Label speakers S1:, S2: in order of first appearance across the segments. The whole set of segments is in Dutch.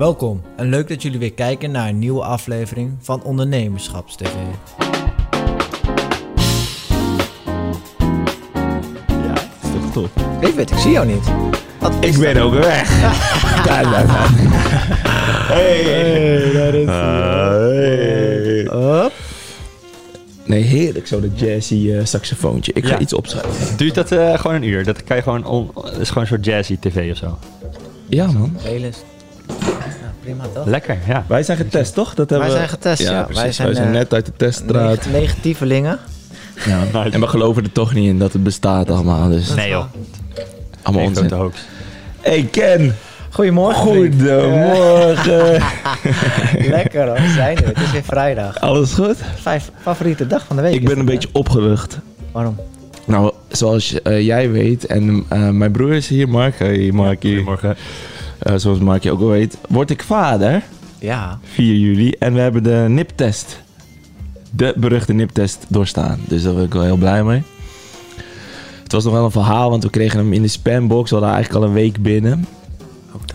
S1: Welkom en leuk dat jullie weer kijken naar een nieuwe aflevering van Ondernemerschapstv.
S2: Ja, is toch top.
S1: Ik weet, ik zie jou niet. Wat is
S2: Ik ben
S1: dat?
S2: ook weg. Daar, daar, daar. Hey.
S1: daar is
S2: Ah, hey.
S1: Hop.
S2: Nee, heerlijk zo dat jazzy eh, saxofoontje. Ik ga
S3: Ja.
S2: iets opschrijven.
S3: Duurt dat eh, gewoon een uur? Dat kan je gewoon on, dat is gewoon een soort jazzy tv of zo.
S2: Ja, man.
S1: Playlist. Ja, prima toch?
S3: Lekker, ja.
S2: Wij zijn getest, toch? Dat hebben
S1: Wij
S2: we-
S1: zijn getest, ja.
S2: precies.
S1: Wij zijn,
S2: Wij zijn
S1: eh,
S2: net uit de teststraat.
S1: Neg- Negatievelingen.
S2: Ja. En we geloven er toch niet in dat het bestaat allemaal. Dus
S3: Nee joh.
S2: allemaal
S3: Nee,
S2: onzin.
S3: hoax.
S2: Hey Ken.
S1: Goedemorgen.
S2: Goedemorgen.
S1: Lekker hoor, we zijn er. Het is weer vrijdag.
S2: Alles goed?
S1: Vijf favoriete dag van de week.
S2: Ik ben een beetje
S1: hè? Waarom?
S2: Nou, zoals eh, jij weet, en eh, mijn broer is hier, Mark. Hey, Markie.
S3: Goedemorgen.
S2: Eh, zoals Markie ook al weet, word ik vader.
S1: Ja.
S2: 4 juli. En we hebben de NIP-test. De beruchte NIP-test doorstaan. Dus daar ben ik wel heel blij mee. Het was nog wel een verhaal, want we kregen hem in de spambox. We hadden eigenlijk al een week binnen.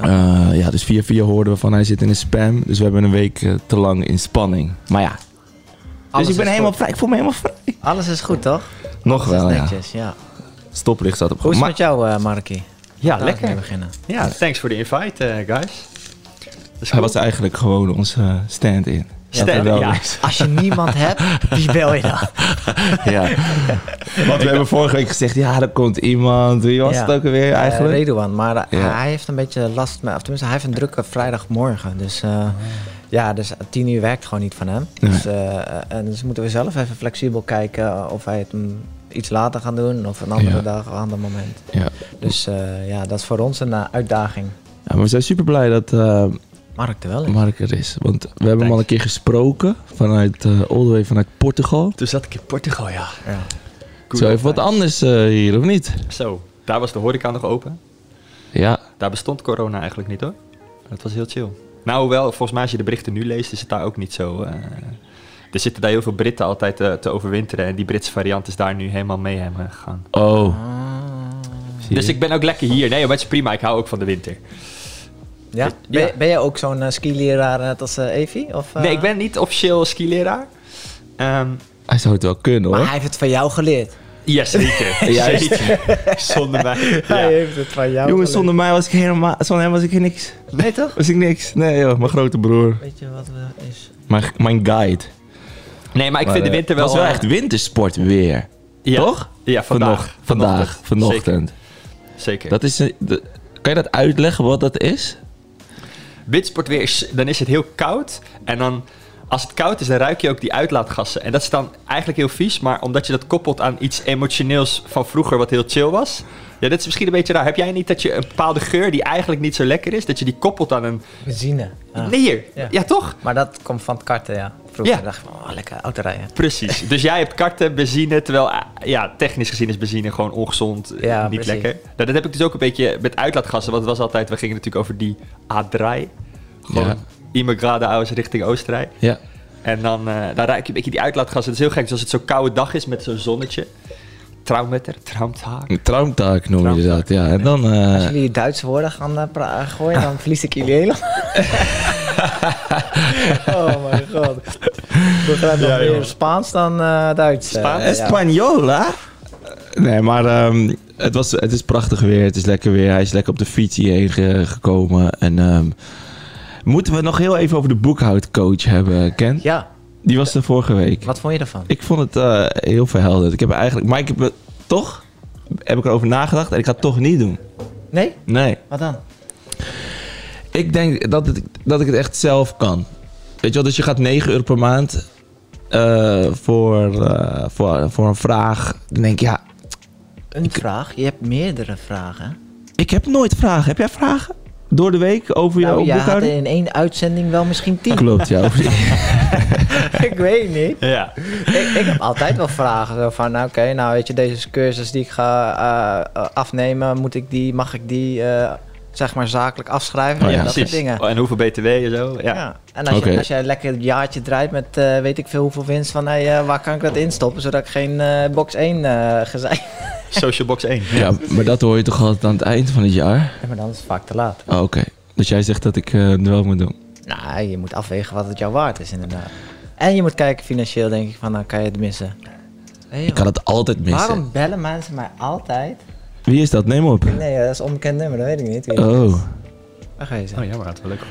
S2: Eh, ja, dus via via hoorden we van hij zit in de spam. Dus we hebben een week eh, te lang in spanning. Maar ja,
S1: Alles
S2: dus ik ben helemaal
S1: goed.
S2: vrij. Ik voel me helemaal vrij.
S1: Alles is goed toch?
S2: Nog
S1: Alles
S2: wel, ja.
S1: netjes, ja.
S2: Stoplicht staat op
S1: Hoe is het met jou, eh Markie?
S3: Ja, lekker.
S1: beginnen.
S3: Ja, thanks voor de invite, eh, guys.
S2: Hij
S3: cool.
S2: was eigenlijk gewoon onze eh, stand-in.
S3: Stand- ja.
S1: Als je niemand hebt, wie bel je dan?
S2: Ja. Want we hebben vorige week gezegd, ja, er komt iemand. Wie was
S1: Ja.
S2: het ook alweer eigenlijk?
S1: Eh, Redouan, maar eh, hij heeft een beetje last met, of tenminste, hij heeft een drukke vrijdagmorgen. Dus eh, ja, dus tien uur werkt gewoon niet van hem. Dus, eh, en dus moeten we zelf even flexibel kijken of wij het mm, iets later gaan doen of een andere
S2: Ja.
S1: dag of een ander moment.
S2: ja.
S1: Dus eh, ja, dat is voor ons een eh, uitdaging.
S2: ja, maar we zijn super blij dat eh,
S1: Mark er wel is.
S2: Mark er is. Want we hebben hem al een keer gesproken. Vanuit, eh all the way vanuit Portugal.
S3: Toen zat ik in Portugal, ja.
S1: Ja.
S3: Good
S2: Zo even wat anders eh, hier, of niet?
S3: Zo, daar was de horeca nog open.
S2: Ja.
S3: Daar bestond corona eigenlijk niet hoor. Dat was heel chill. Nou, hoewel, volgens mij als je de berichten nu leest, is het daar ook niet zo. eh, er zitten daar heel veel Britten altijd eh, te overwinteren. En die Britse variant is daar nu helemaal mee hem eh, gegaan.
S2: Oh.
S1: Ah.
S3: Dus ik ben ook lekker hier. Nee, maar het is prima. Ik hou ook van de winter.
S1: Ja?
S3: Ja.
S1: Ben, ben jij ook zo'n uh, skileraar net als eh, Evie? Of, eh?
S3: Nee, ik ben niet officieel skileraar. Ehm
S2: Hij zou het wel kunnen,
S1: Maar
S2: hoor.
S1: hij heeft het van jou geleerd.
S3: ja, zeker. Zonder mij.
S1: Hij
S3: Ja.
S1: heeft het van jou
S2: Jongens, zonder mij was ik helemaal... Zonder hem was ik niks.
S1: Nee toch?
S2: Was ik niks. Nee, joh. Mijn grote broer.
S1: Weet je wat we is?
S2: Mijn, mijn guide.
S3: Nee, maar ik
S2: Maar,
S3: vind de
S2: eh,
S3: winter wel...
S2: Het was wel echt wintersport weer.
S3: ja.
S2: Toch?
S3: Ja, vandaag.
S2: Vanocht- Vandaag.
S3: Vanochtend. Zeker. Zeker.
S2: Dat is... een- de- kan je dat uitleggen wat dat is?
S3: Windsportweer is, dan is het heel koud. En dan, als het koud is, dan ruik je ook die uitlaatgassen. En dat is dan eigenlijk heel vies. Maar omdat je dat koppelt aan iets emotioneels van vroeger wat heel chill was. Ja, dit is misschien een beetje raar. Heb jij niet dat je een bepaalde geur die eigenlijk niet zo lekker is, dat je die koppelt aan een...
S1: Benzine. Ja.
S3: Nee, hier.
S1: Ja.
S3: Ja. toch?
S1: Maar dat komt van het karten, ja. Vroeger
S3: Ja.
S1: dacht ik van, oh, lekker autorijden.
S3: Precies. dus jij hebt karten, benzine, terwijl ah, ja, technisch gezien is benzine gewoon ongezond, eh,
S1: Ja,
S3: niet
S1: precies.
S3: lekker. Nou, dat heb ik dus ook een beetje met uitlaatgassen, want het was altijd, we gingen natuurlijk over die A3. Gewoon
S2: Ja.
S3: Immigrade aus richting Oostenrijk.
S2: Ja.
S3: En dan, eh dan ruik je een beetje die uitlaatgassen. Het is heel gek, dus als het zo'n koude dag is met zo'n zonnetje. Traumwetter, traumtaak.
S2: Een traumtaak noem je dat. Ja. En dan... eh,
S1: Als jullie Duitse woorden gaan eh, pra- gooien, dan verlies ik jullie helemaal. oh mijn god. We gaan nog
S3: Ja,
S1: meer
S3: joh.
S1: Spaans dan eh, Duits. eh,
S3: Spaans?
S2: Española? Nee, maar ehm, het, was, het is prachtig weer. Het is lekker weer. Hij is lekker op de fiets hierheen ge- gekomen. En ehm, moeten we nog heel even over de boekhoudcoach hebben, Ken?
S1: Ja,
S2: Die was er vorige week.
S1: wat vond je ervan?
S2: Ik vond het eh, heel verhelderd. Ik heb eigenlijk... Maar ik heb het toch... Heb ik erover nagedacht en ik ga het toch niet doen.
S1: Nee?
S2: Nee.
S1: Wat dan?
S2: Ik denk dat, het, dat ik het echt zelf kan. Weet je wel, dus je gaat 9 euro per maand eh, voor, eh, voor, voor een vraag. Dan denk ik, ja,
S1: Een vraag? Je hebt meerdere vragen.
S2: ik heb nooit vragen. Heb jij vragen? Door de week over jouw
S1: Nou, jij had
S2: boekhouding?
S1: in één uitzending wel misschien tien.
S2: Klopt, ja.
S1: ik weet niet.
S3: Ja.
S1: ik, ik heb altijd wel vragen. Zo van, nou, oké, nou weet je, deze cursus die ik ga eh, eh, afnemen, moet ik die, mag ik die, eh, zeg maar, zakelijk afschrijven?
S2: Oh, ja,
S1: dat soort dingen.
S3: Oh, en hoeveel BTW en zo. Ja.
S1: Ja. En als, je, als jij lekker een jaartje draait met eh, weet ik veel hoeveel winst van hey, eh, waar kan ik dat instoppen zodat ik geen eh, box 1 eh gezeik.
S3: Social Box 1.
S2: ja, maar dat hoor je toch altijd aan het eind van het jaar?
S1: Ja, maar dan is het vaak te laat.
S2: Oh, Oké. Dus jij zegt dat ik eh, het wel moet doen.
S1: Nou, je moet afwegen wat het jou waard is, inderdaad. En je moet kijken financieel, denk ik, van nou kan je het missen. Hey,
S2: Ik kan het altijd missen.
S1: Waarom bellen mensen mij altijd?
S2: Wie is dat? Neem op.
S1: Nee, dat is een onbekend nummer, dat weet ik niet. Wie het
S2: Oh.
S1: Waar ga je zijn?
S3: Oh jammer, dat is wel leuk.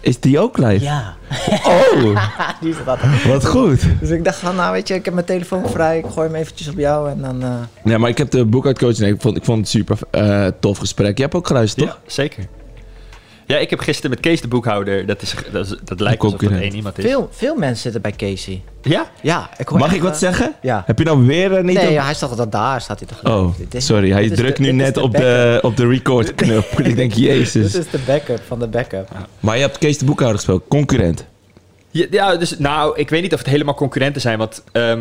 S2: Is die ook live?
S1: Ja,
S2: Oh,
S1: die is het altijd.
S2: wat goed.
S1: Dus ik dacht van, nou weet je, ik heb mijn telefoon vrij, ik gooi hem eventjes op jou en dan... eh,
S2: Nee, maar ik heb de boekhoudcoach en ik vond, ik vond het super eh, tof gesprek. Je hebt ook geluisterd, toch?
S3: Ja, zeker. Ja, ik heb gisteren met Kees de boekhouder, dat, is, dat, is- dat lijkt alsof dat
S2: concurrent.
S3: één iemand is.
S1: veel, veel mensen zitten bij Casey.
S3: Ja?
S1: Ja, ik hoor
S2: Mag
S1: echt,
S2: ik wat zeggen?
S1: Ja.
S2: Heb je nou weer eh, niet...
S1: Nee,
S2: op-
S1: ja, hij staat altijd daar, staat hij toch
S2: Oh,
S1: Dit is-
S2: sorry. Hij drukt
S1: de-
S2: nu net
S1: de
S2: op de, op de record-knop. ik denk, jezus.
S1: Dit is de backup van de backup.
S2: Maar je hebt Kees de boekhouder gespeeld. Concurrent.
S3: Ja, ja, dus nou, ik weet niet of het helemaal concurrenten zijn, want ehm,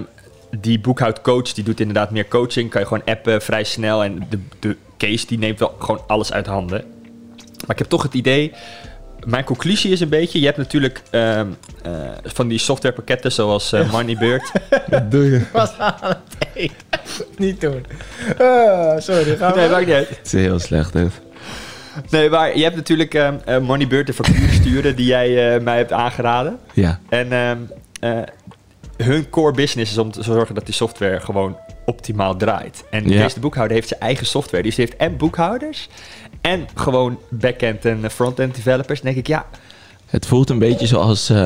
S3: die boekhoudcoach die doet inderdaad meer coaching. Kan je gewoon appen vrij snel en de, de case die neemt wel gewoon alles uit handen. Maar ik heb toch het idee, mijn conclusie is een beetje, je hebt natuurlijk ehm, eh, van die softwarepakketten zoals eh, Moneybird.
S2: Wat doe je?
S1: Was aan het eten. Niet doen. Ah, sorry, gaan we.
S3: nee, maakt niet uit.
S2: Het is heel slecht, dit.
S3: Nee, maar je hebt natuurlijk ehm eh, Moneybird, de factuur sturen die jij eh, mij hebt aangeraden.
S2: Ja.
S3: En ehm, eh, hun core business is om te zorgen dat die software gewoon optimaal draait. En
S2: Ja.
S3: deze de boekhouder heeft zijn eigen software. Dus die heeft en boekhouders en gewoon back-end en front-end developers. Denk ik, ja,
S2: Het voelt een beetje zoals eh,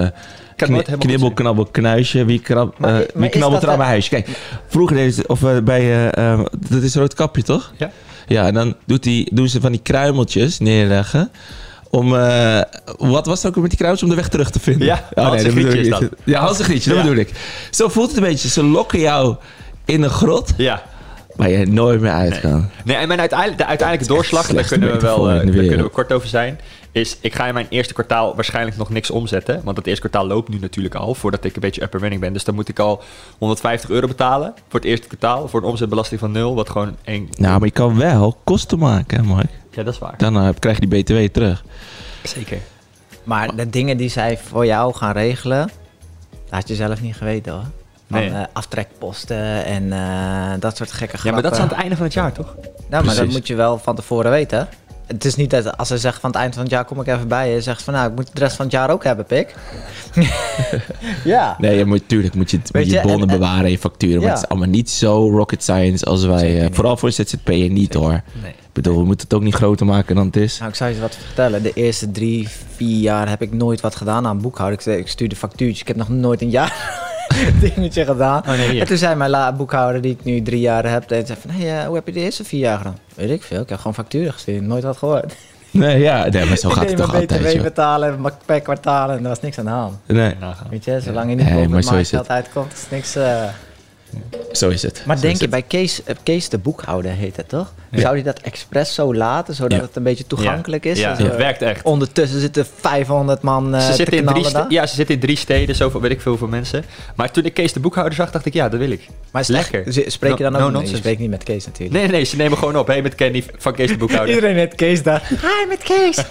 S2: kni-
S3: helemaal
S2: knibbel, knabbel, knuisje. Wie, krab,
S1: Maar-
S2: eh,
S1: maar
S2: wie er mijn huisje? Kijk, vroeger deden ze, of eh, bij, eh, eh, dat is een rood kapje, toch?
S3: Ja.
S2: Ja, en dan doet die, doen ze van die kruimeltjes neerleggen. Om, eh, wat was het ook met die kruimeltjes? Om de weg terug te vinden.
S3: Ja,
S2: oh,
S3: en
S2: dat bedoel ik
S3: is
S2: niet.
S3: dat.
S2: Ja, Hans Grietje, dat
S3: Ja.
S2: bedoel ik. Zo voelt het een beetje. Ze lokken jou in een grot
S3: Ja.
S2: Waar je nooit meer uit kan.
S3: Nee, en mijn uiteindelijk, de uiteindelijke
S2: Het
S3: doorslag, en daar kunnen we wel eh, daar kunnen we kort over zijn, is ik ga in mijn eerste kwartaal waarschijnlijk nog niks omzetten. Want dat eerste kwartaal loopt nu natuurlijk al, voordat ik een beetje up and running ben. Dus dan moet ik al 150 euro betalen voor het eerste kwartaal, voor een omzetbelasting van nul, wat gewoon één...
S2: Nou, maar je kan wel kosten maken, hè, Mark.
S3: Ja, dat is waar.
S2: Dan eh, krijg je die BTW terug.
S3: Zeker.
S1: Maar de dingen die zij voor jou gaan regelen, dat had je zelf niet geweten hoor. Van
S3: Nee.
S1: eh, aftrekposten en eh, dat soort gekke
S3: Ja, maar dat is aan
S1: grappen.
S3: het einde van het jaar, toch?
S1: Nou, maar dat
S2: Precies.
S1: moet je wel van tevoren weten. Het is niet dat als ze zegt van het eind van het jaar kom ik even bij je, zegt van nou ik moet de rest van het jaar ook hebben, pik. ja.
S2: Nee, je moet, tuurlijk moet je, het- moet je
S1: je,
S2: bonnen
S1: en- en-
S2: bewaren, je facturen. Maar het is allemaal niet zo rocket science als wij... Eh, vooral voor ZZP'er niet hoor.
S3: Nee.
S2: Ik bedoel, we moeten het ook niet groter maken dan het is.
S1: Nou, ik zou je wat vertellen. De eerste drie, vier jaar heb ik nooit wat gedaan aan boekhouden. Ik, ik stuurde factuurtjes. Ik heb nog nooit een jaar dingetje gedaan.
S3: Oh, nee,
S1: en toen zei mijn boekhouder, die ik nu drie jaar heb, en zei van, hey, eh, hoe heb je de eerste vier jaar gedaan? Weet ik veel. Ik heb gewoon facturen gestuurd. Nooit wat gehoord.
S2: Nee, ja, nee, maar zo gaat het
S1: ik
S2: toch altijd,
S1: BTW
S2: joh.
S1: betalen en per kwartaal en er was niks aan de hand.
S2: Nee.
S1: Weet je, zolang je niet
S2: Nee,
S1: boven de marktgeld uitkomt, is niks... eh.
S2: Zo is het.
S1: Maar
S2: Zo
S1: denk je,
S2: het.
S1: bij Kees, eh, Kees de boekhouder heet het toch?
S2: Ja.
S1: Zou hij dat expres zo laten, zodat
S2: Ja.
S1: het een beetje toegankelijk is?
S3: Ja, het werkt echt.
S1: Ondertussen zitten 500 man eh
S3: ze,
S1: te
S3: zitten in drie
S1: daar.
S3: ja, ze zitten in drie steden, zoveel weet ik veel hoeveel mensen. Maar toen ik Kees de boekhouder zag, dacht ik, ja, dat wil ik.
S1: Maar
S3: Lekker.
S1: echt- spreek je dan
S3: No-
S1: ook
S3: no
S1: mee? Je spreekt niet met Kees natuurlijk.
S3: Nee, nee, nee, ze nemen gewoon op. Hé, met Kenny van Kees de boekhouder.
S1: Iedereen heeft Kees daar. Hi, met Kees.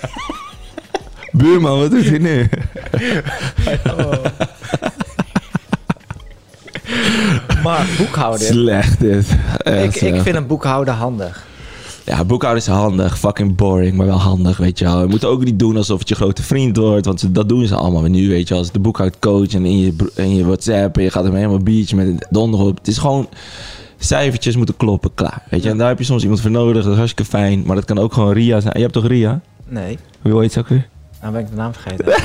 S2: Buurman, wat doet hij nu?
S1: Maar boekhouder.
S2: Slecht dit.
S1: Ik,
S2: Echt,
S1: ik vind een boekhouder handig.
S2: Ja, boekhouden is handig. Fucking boring, maar wel handig, weet je wel. Je moet ook niet doen alsof het je grote vriend wordt. Want ze- dat doen ze allemaal Maar nu, weet je wel. Als de boekhoudcoach en in je, bro- in je WhatsApp... en je gaat hem helemaal biertje met een donder op. Het is gewoon... Cijfertjes moeten kloppen, klaar. Weet je, en daar heb je soms iemand voor nodig. Dat is hartstikke fijn. Maar dat kan ook gewoon Ria zijn. Je hebt toch Ria?
S1: Nee,
S2: Hoe heet ze ook weer?
S1: nou ben ik de naam vergeten.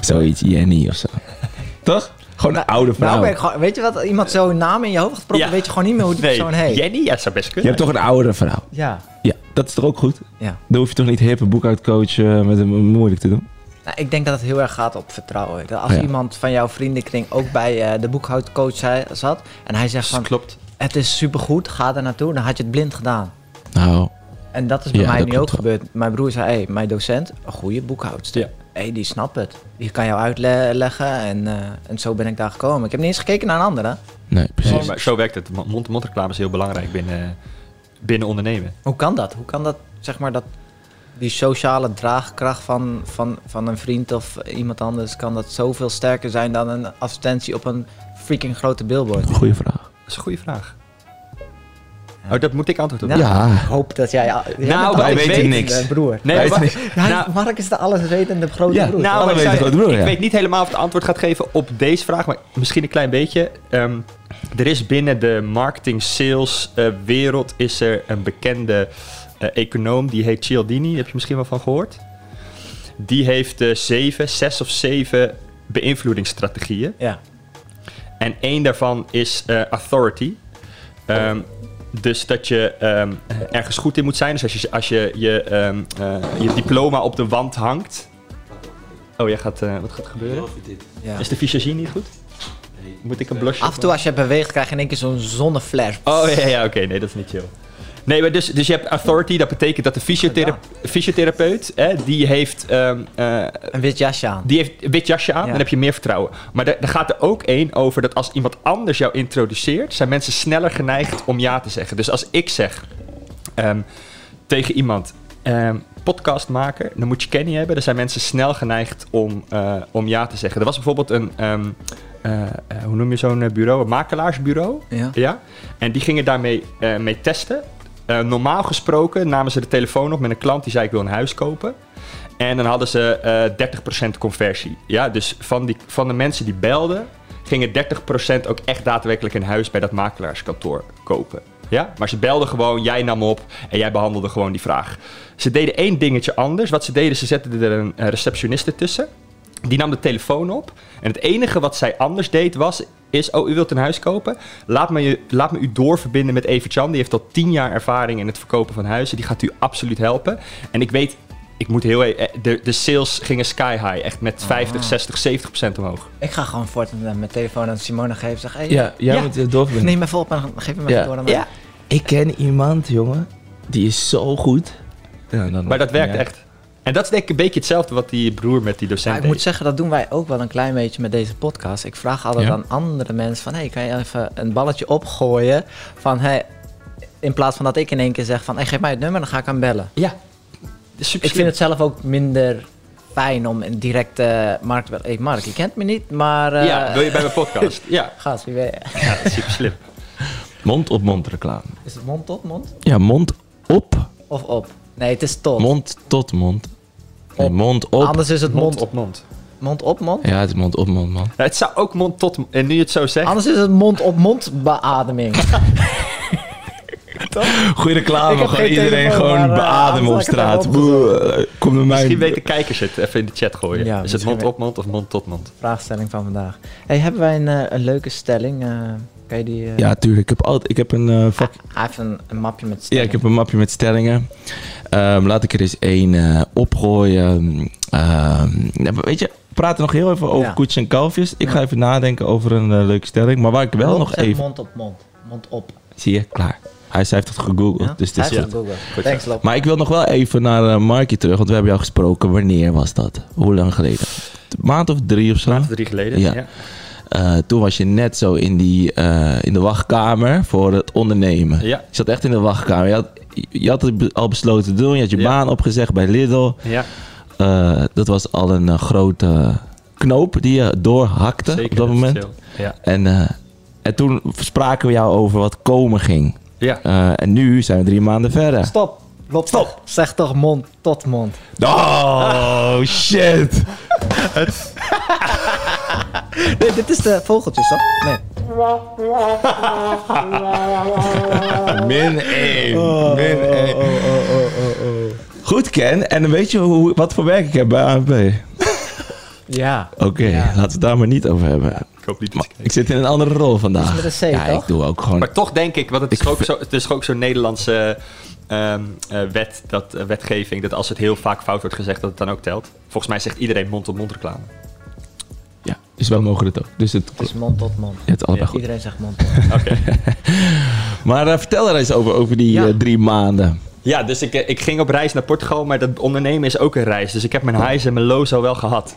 S2: Zoiets, Jenny of zo. toch? Gewoon een oude vrouw.
S1: nou ben ik gewoon, weet je wat, iemand zo'n naam in je hoofd gaat proppen,
S3: Ja.
S1: weet je gewoon niet meer hoe die
S3: Nee,
S1: persoon heet.
S3: Jenny? Ja, zou best
S2: je
S3: kunnen.
S2: hebt toch een oudere vrouw?
S1: Ja,
S2: Ja, dat is toch ook goed?
S1: ja.
S2: Dan hoef je toch niet hippe boekhoudcoach eh, met hem moeilijk te doen?
S1: Nou, ik denk dat het heel erg gaat op vertrouwen. Dat Als
S2: Ja.
S1: iemand van jouw vriendenkring ook bij eh, de boekhoudcoach zei- zat en hij zegt van,
S3: Klopt.
S1: het is supergoed, ga er naartoe, dan had je het blind gedaan.
S2: Nou,
S1: En dat is bij
S2: Ja,
S1: mij
S2: dat
S1: nu ook
S2: wel.
S1: gebeurd. Mijn broer zei, hey, mijn docent, een goede boekhoudster.
S3: Ja.
S1: Hey, die snapt het. Die kan jou uitleggen en, eh, en zo ben ik daar gekomen. Ik heb niet eens gekeken naar een andere.
S2: nee, precies.
S3: Nee, maar zo werkt het. Mond-to-mond reclame is heel belangrijk binnen, binnen ondernemen.
S1: Hoe kan dat? Hoe kan dat, zeg maar, dat die sociale draagkracht van, van, van een vriend of iemand anders, kan dat zoveel sterker zijn dan een advertentie op een freaking grote billboard?
S2: Goeie vraag.
S3: Dat is een goede vraag. Oh, dat moet ik antwoord op.
S1: Ja.
S2: Ja.
S1: Ik hoop dat jij... bent
S3: Nou, wij
S2: weten
S1: alleswetende
S2: niks.
S1: broer.
S3: Nee, maar,
S1: Hij-
S3: nou,
S1: Mark is de alleswetende grote
S3: Ja,
S1: broer.
S3: nou, ik, zou-
S2: grote broer,
S3: ik
S2: ja.
S3: weet niet helemaal of het antwoord gaat geven op deze vraag, maar misschien een klein beetje. Ehm, er is binnen de marketing sales eh, wereld is er een bekende eh, econoom, die heet Cialdini, heb je misschien wel van gehoord? Die heeft eh, zeven, zes of zeven beïnvloedingsstrategieën.
S1: Ja.
S3: En één daarvan is eh, authority. Ehm, dus dat je ehm, ergens goed in moet zijn. Dus als je als je, je, ehm, eh, je diploma op de wand hangt. Oh, jij gaat, eh, wat gaat er gebeuren?
S1: ja.
S3: Is de visagie niet goed? Moet ik een blusje?
S1: Af en toe als je beweegt krijg je in één keer zo'n zonneflash.
S3: Oh ja, ja oké, nee, dat is niet chill. Nee, maar dus, dus je hebt authority, dat betekent dat de fysiothera- fysiotherapeut, hè, die heeft ehm, eh,
S1: Een wit jasje aan.
S3: Die heeft een wit jasje aan,
S1: Ja.
S3: dan heb je meer vertrouwen. Maar er, gaat er ook één over dat als iemand anders jou introduceert, zijn mensen sneller geneigd om ja te zeggen. Dus als ik zeg ehm, tegen iemand, ehm, podcastmaker, dan moet je Kenny hebben. Dan zijn mensen snel geneigd om, eh, om ja te zeggen. Er was bijvoorbeeld een, eh, hoe noem je zo'n bureau? Een makelaarsbureau.
S1: Ja.
S3: Ja, en die gingen daarmee mee testen. Eh, normaal gesproken namen ze de telefoon op met een klant die zei ik wil een huis kopen. En dan hadden ze eh 30% conversie. Ja, dus van, die, van de mensen die belden, gingen 30% ook echt daadwerkelijk een huis bij dat makelaarskantoor kopen. Ja, maar ze belden gewoon, jij nam op en jij behandelde gewoon die vraag. Ze deden één dingetje anders. Wat ze deden, ze zetten er een eh, receptioniste tussen. Die nam de telefoon op. En het enige wat zij anders deed was... is, oh, u wilt een huis kopen? Laat me, je, laat me u doorverbinden met Evert-Jan. Die heeft al tien jaar ervaring in het verkopen van huizen. Die gaat u absoluut helpen. En ik weet... Ik moet heel even... eh, De, de sales gingen sky high. Echt met 50, 60, 70 procent omhoog.
S1: Ik ga gewoon voortaan eh, mijn telefoon aan Simone geven. Zeg, hey,
S2: Ja, jij
S3: Ja.
S2: moet het doorverbinden.
S1: neem even op en geef hem even
S2: Ja.
S1: door aan mij.
S3: Ja.
S2: Ik ken iemand, jongen. Die is zo goed. Ja, dan,
S3: Maar dat werkt echt. En dat is denk ik een beetje hetzelfde wat die broer met die docent
S1: Maar ik
S3: deed.
S1: moet zeggen, dat doen wij ook wel een klein beetje met deze podcast. Ik vraag altijd
S2: Ja.
S1: aan andere mensen van... hey, kan je even een balletje opgooien? Van, hey, in plaats van dat ik in één keer zeg van... Hey, geef mij het nummer, dan ga ik hem bellen.
S3: Ja. Dat is super
S1: Ik vind het zelf ook minder fijn om een directe markt... Hé, hey, Mark, je kent me niet, maar... eh,
S3: Ja, wil je bij mijn podcast? ja.
S1: Gast, wie weet.
S3: ja, dat is super slim.
S2: Mond op mond reclame.
S1: Is het mond tot mond?
S2: Ja, mond op,
S1: Of op? Nee, het is tot.
S2: mond tot mond. Nee, mond op.
S1: Anders is het mond,
S3: Mond op mond.
S1: mond op mond.
S2: Ja, het is mond op mond, man.
S3: Ja, het zou ook mond tot... En nu je het zo zegt...
S1: Anders is het mond op mond beademing.
S2: Goeie reclame, gewoon
S1: geen
S2: iedereen gewoon
S1: maar, eh,
S2: beademen op straat. Boe, eh, Kom naar mij.
S3: Misschien weten kijkers het. Even in de chat gooien.
S1: Ja,
S3: is het mond op mond of mond tot mond?
S1: Vraagstelling van vandaag. Hey, hebben wij een, eh, een leuke stelling? Eh, kan je die... eh,
S2: Ja, tuurlijk. Ik heb, altijd, ik heb een eh, vak...
S1: Hij heeft een, een mapje met
S2: Ja,
S1: stellingen.
S2: ik heb een mapje met stellingen. Ehm, laat ik er eens één eh, opgooien. Ehm, nou, weet je, we praten nog heel even over
S1: Ja.
S2: koetjes en kalfjes. Ik ga
S1: Ja.
S2: even nadenken over een leuke stelling. Maar waar ik wel
S1: Mond
S2: nog even...
S1: Mond op mond. Mond op.
S2: Zie je, klaar. Hij heeft het gegoogeld,
S1: Ja?
S2: dus het
S1: Hij
S2: is
S1: het Thanks, Lop.
S2: Maar ik wil nog wel even naar eh Markie terug, want we hebben jou gesproken. Wanneer was dat? Hoe lang geleden? Een maand of drie of zo?
S3: Maand of drie geleden.
S2: Ja.
S3: Ja.
S2: Eh, toen was je net zo in, die, eh, in de wachtkamer voor het ondernemen.
S3: Ja.
S2: Je zat echt in de wachtkamer. Je had, je had het al besloten te doen. Je had je
S3: Ja.
S2: baan opgezegd bij Lidl.
S3: Ja,
S2: Eh, dat was al een grote knoop die je doorhakte
S3: zeker.
S2: op dat moment.
S3: Ja.
S2: En, eh, en toen spraken we jou over wat komen ging.
S3: ja.
S2: Eh, en nu zijn we drie maanden verder.
S1: Stop. Lop, stop. Zeg toch mond tot mond.
S2: Oh, shit.
S1: Nee, dit is de vogeltjes, toch? Nee.
S2: Min 1.
S1: Oh,
S2: Min 1. Goed, Ken. En dan weet je hoe, wat voor werk ik heb bij ANP?
S1: Ja.
S2: Oké,
S1: Ja.
S2: laten we het daar maar niet over hebben.
S3: Ik hoop niet
S2: Maar ik zit in een andere rol vandaag.
S1: Met een C,
S2: ja,
S1: toch?
S2: ik doe ook gewoon...
S3: Maar toch denk ik, want het is
S2: Ik
S3: ook
S2: vind-
S3: zo, het is ook zo'n Nederlandse ehm, eh, wet, dat, eh, wetgeving, dat als het heel vaak fout wordt gezegd, dat het dan ook telt. Volgens mij zegt iedereen mond-op-mond reclame.
S2: Ja, dus wij mogen het ook. Dus het,
S1: Het is mond tot mond.
S2: het is allebei goed.
S1: Iedereen zegt mond tot mond.
S3: Oké.
S2: Maar eh, vertel er eens over, over die
S1: Ja.
S2: eh, drie maanden.
S3: ja, dus ik, eh, ik ging op reis naar Portugal, maar dat ondernemen is ook een reis. Dus ik heb mijn highs en mijn lows al wel gehad.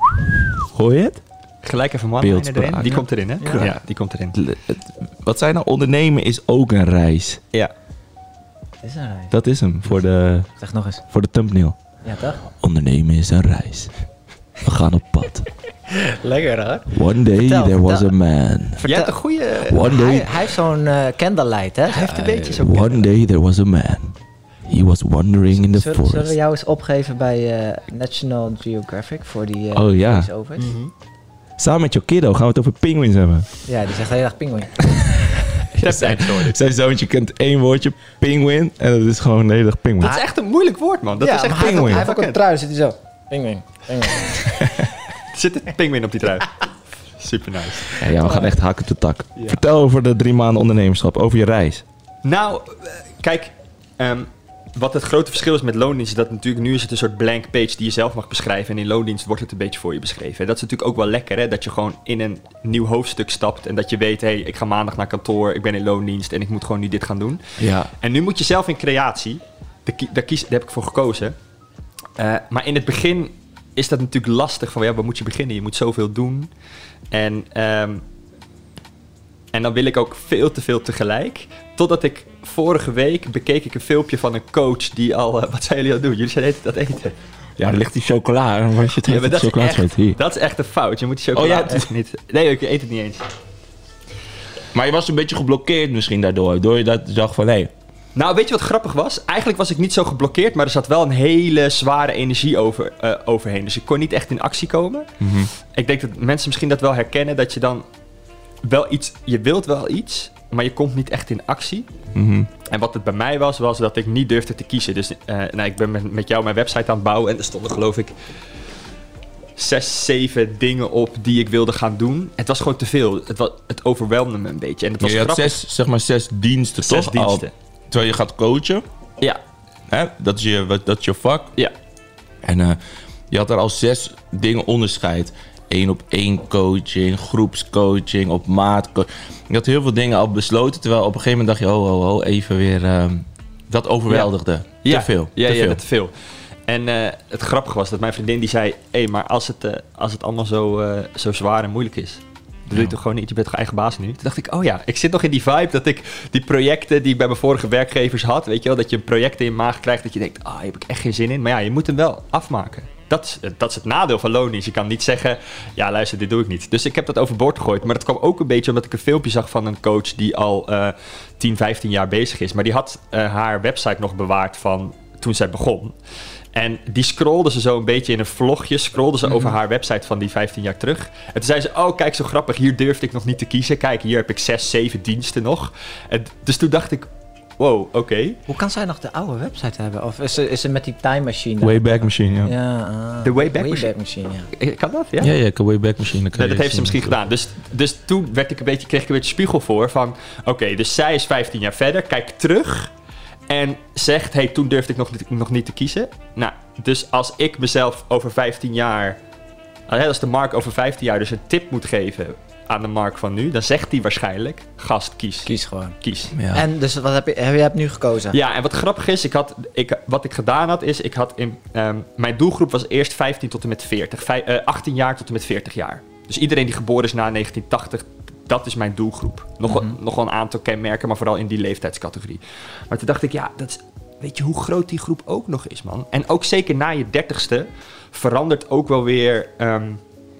S2: Hoor je het?
S3: Gelijk even one erin.
S2: Beeldspraak.
S3: Die komt erin, hè?
S1: Ja.
S3: Ja, die komt erin.
S2: Le- het- Wat zijn nou ondernemen is ook een reis.
S3: Ja.
S1: Het is een reis.
S2: Dat is hem voor de,
S1: Zeg nog eens.
S2: voor de thumbnail.
S1: Ja, toch?
S2: Ondernemen is een reis. We gaan op pad.
S1: Lekker hoor.
S2: One day
S1: Vertel,
S2: there was a
S1: vertel.
S2: man.
S3: Je hebt een goede...
S2: One
S1: Hij,
S2: day,
S1: hij heeft zo'n eh candlelight, hè?
S3: Hij heeft een beetje zo...
S2: one day there was a man. He was wandering in the
S1: Zullen, zullen we
S2: forest.
S1: jou eens opgeven bij eh, National Geographic voor die eh
S2: Oh, ja.
S1: voice-overs?
S3: Mhm.
S2: Samen met jouw kiddo gaan we het over penguins hebben.
S1: Ja, die zegt heel erg pinguïn.
S3: Steptijd geworden.
S2: Zijn zoontje kent één woordje, penguin. En dat is gewoon een hele dag penguin.
S3: Dat is echt een moeilijk woord, man. Dat
S1: ja,
S3: is echt
S1: maar hij heeft ook-
S2: pinguïn.
S1: Hij heeft ook een trui, zit hij zo. Pinguïn, pinguïn.
S3: Zit een pinguïn op die trui. Super nice.
S2: Ja, ja, we gaan echt hakken de tak. Vertel over de drie maanden ondernemerschap, over je reis.
S3: Nou, eh, kijk, ehm, wat het grote verschil is met loondienst, is dat natuurlijk nu is het een soort blank page die je zelf mag beschrijven. En in loondienst wordt het een beetje voor je beschreven. En dat is natuurlijk ook wel lekker, hè? Dat je gewoon in een nieuw hoofdstuk stapt en dat je weet, hé, hey, ik ga maandag naar kantoor, ik ben in loondienst en ik moet gewoon nu dit gaan doen.
S2: Ja.
S3: En nu moet je zelf in creatie, daar, kies, daar heb ik voor gekozen. Eh, maar in het begin is dat natuurlijk lastig van, ja, waar moet je beginnen? Je moet zoveel doen. En, ehm, en dan wil ik ook veel te veel tegelijk. Totdat ik vorige week bekeek ik een filmpje van een coach die al... eh, wat zijn jullie aan het doen? Jullie zijn tijd dat eten.
S2: Ja, er ligt die chocola. Waar je het
S3: Ja, dat,
S2: chocola
S3: is echt,
S2: Hier. Oh,
S3: dat is echt een fout. Je moet die chocola
S2: ja, het-
S3: echt niet... Nee, ik eet het niet eens.
S2: Maar je was een beetje geblokkeerd misschien daardoor. Door je dat dacht van, hé,
S3: Nou, weet je wat grappig was? Eigenlijk was ik niet zo geblokkeerd, maar er zat wel een hele zware energie over, eh, overheen. Dus ik kon niet echt in actie komen.
S2: Mhm.
S3: Ik denk dat mensen misschien dat wel herkennen, dat je dan wel iets, je wilt wel iets, maar je komt niet echt in actie.
S2: mhm.
S3: En wat het bij mij was, was dat ik niet durfde te kiezen. Dus eh, nou, ik ben met, met jou mijn website aan het bouwen en er stonden geloof ik zes, zeven dingen op die ik wilde gaan doen. Het was gewoon te veel. Het, was, het overweldigde me een beetje. En het was
S2: je had zes, zeg maar zes diensten
S3: Zes
S2: toch?
S3: diensten.
S2: Al, terwijl je gaat coachen.
S3: Ja,
S2: Hè? Dat, is je, dat is je vak.
S3: ja.
S2: En eh, je had er al zes dingen onderscheid. Eén op één coaching, groepscoaching, op maat. Je had heel veel dingen al besloten. Terwijl op een gegeven moment dacht je, oh, oh, oh, even weer... ehm, dat overweldigde.
S3: Ja,
S2: Te veel.
S3: Ja,
S2: te
S3: ja
S2: veel.
S3: te veel. En eh, het grappige was dat mijn vriendin die zei... Hé, maar als het, eh, als het allemaal zo, zo zwaar en moeilijk is... Doe je toch gewoon niet, je bent toch eigen baas nu? Toen dacht ik, oh ja, ik zit nog in die vibe dat ik die projecten die ik bij mijn vorige werkgevers had... Weet je wel, dat je een project in je maag krijgt dat je denkt... Ah, hier heb ik echt geen zin in. Maar ja, je moet hem wel afmaken. Dat is, dat is het nadeel van loondienst. Je kan niet zeggen, ja luister, dit doe ik niet. Dus ik heb dat overboord gegooid. Maar dat kwam ook een beetje omdat ik een filmpje zag van een coach... die al eh 10, 15 jaar bezig is. Maar die had eh, haar website nog bewaard van toen zij begon. En die scrollde ze zo een beetje in een vlogje, scrollde ze over haar website van die 15 jaar terug. En toen zei ze, oh kijk zo grappig, hier durfde ik nog niet te kiezen. Kijk, hier heb ik 6, 7 diensten nog. En dus toen dacht ik, wow, oké.
S1: Hoe kan zij nog de oude website hebben? Of is ze, is ze met die time machine?
S2: Wayback Machine, ja.
S1: Ja, ah.
S3: De Wayback
S1: Machine, ja.
S3: Eh, Kan dat, ja?
S2: Ja, ja, ik heb Wayback Machine. dan kan
S3: Nee, dat heeft ze misschien gedaan. Dus, dus toen werd ik een beetje, kreeg ik een beetje spiegel voor van... Oké, dus zij is 15 jaar verder, kijkt terug en zegt... hey, toen durfde ik nog, niet- nog niet te kiezen. Nou, dus als ik mezelf over 15 jaar... eh, Als de Mark over 15 jaar dus een tip moet geven aan de Mark van nu... dan zegt hij waarschijnlijk, gast, kies.
S1: Kies gewoon.
S3: Kies.
S2: Ja.
S1: En dus wat heb je, heb je hebt nu gekozen?
S3: Ja, en wat grappig is, ik had, ik, wat ik gedaan had, is... Ik had in, ehm, mijn doelgroep was eerst 15 tot en met 40. Vij- eh, 18 jaar tot en met 40 jaar. Dus iedereen die geboren is na 1980, dat is mijn doelgroep. Nog, wel- nog wel een aantal kenmerken, maar vooral in die leeftijdscategorie. Maar toen dacht ik, ja, dat is, weet je hoe groot die groep ook nog is, man? En ook zeker na je 30ste verandert ook wel weer... ehm,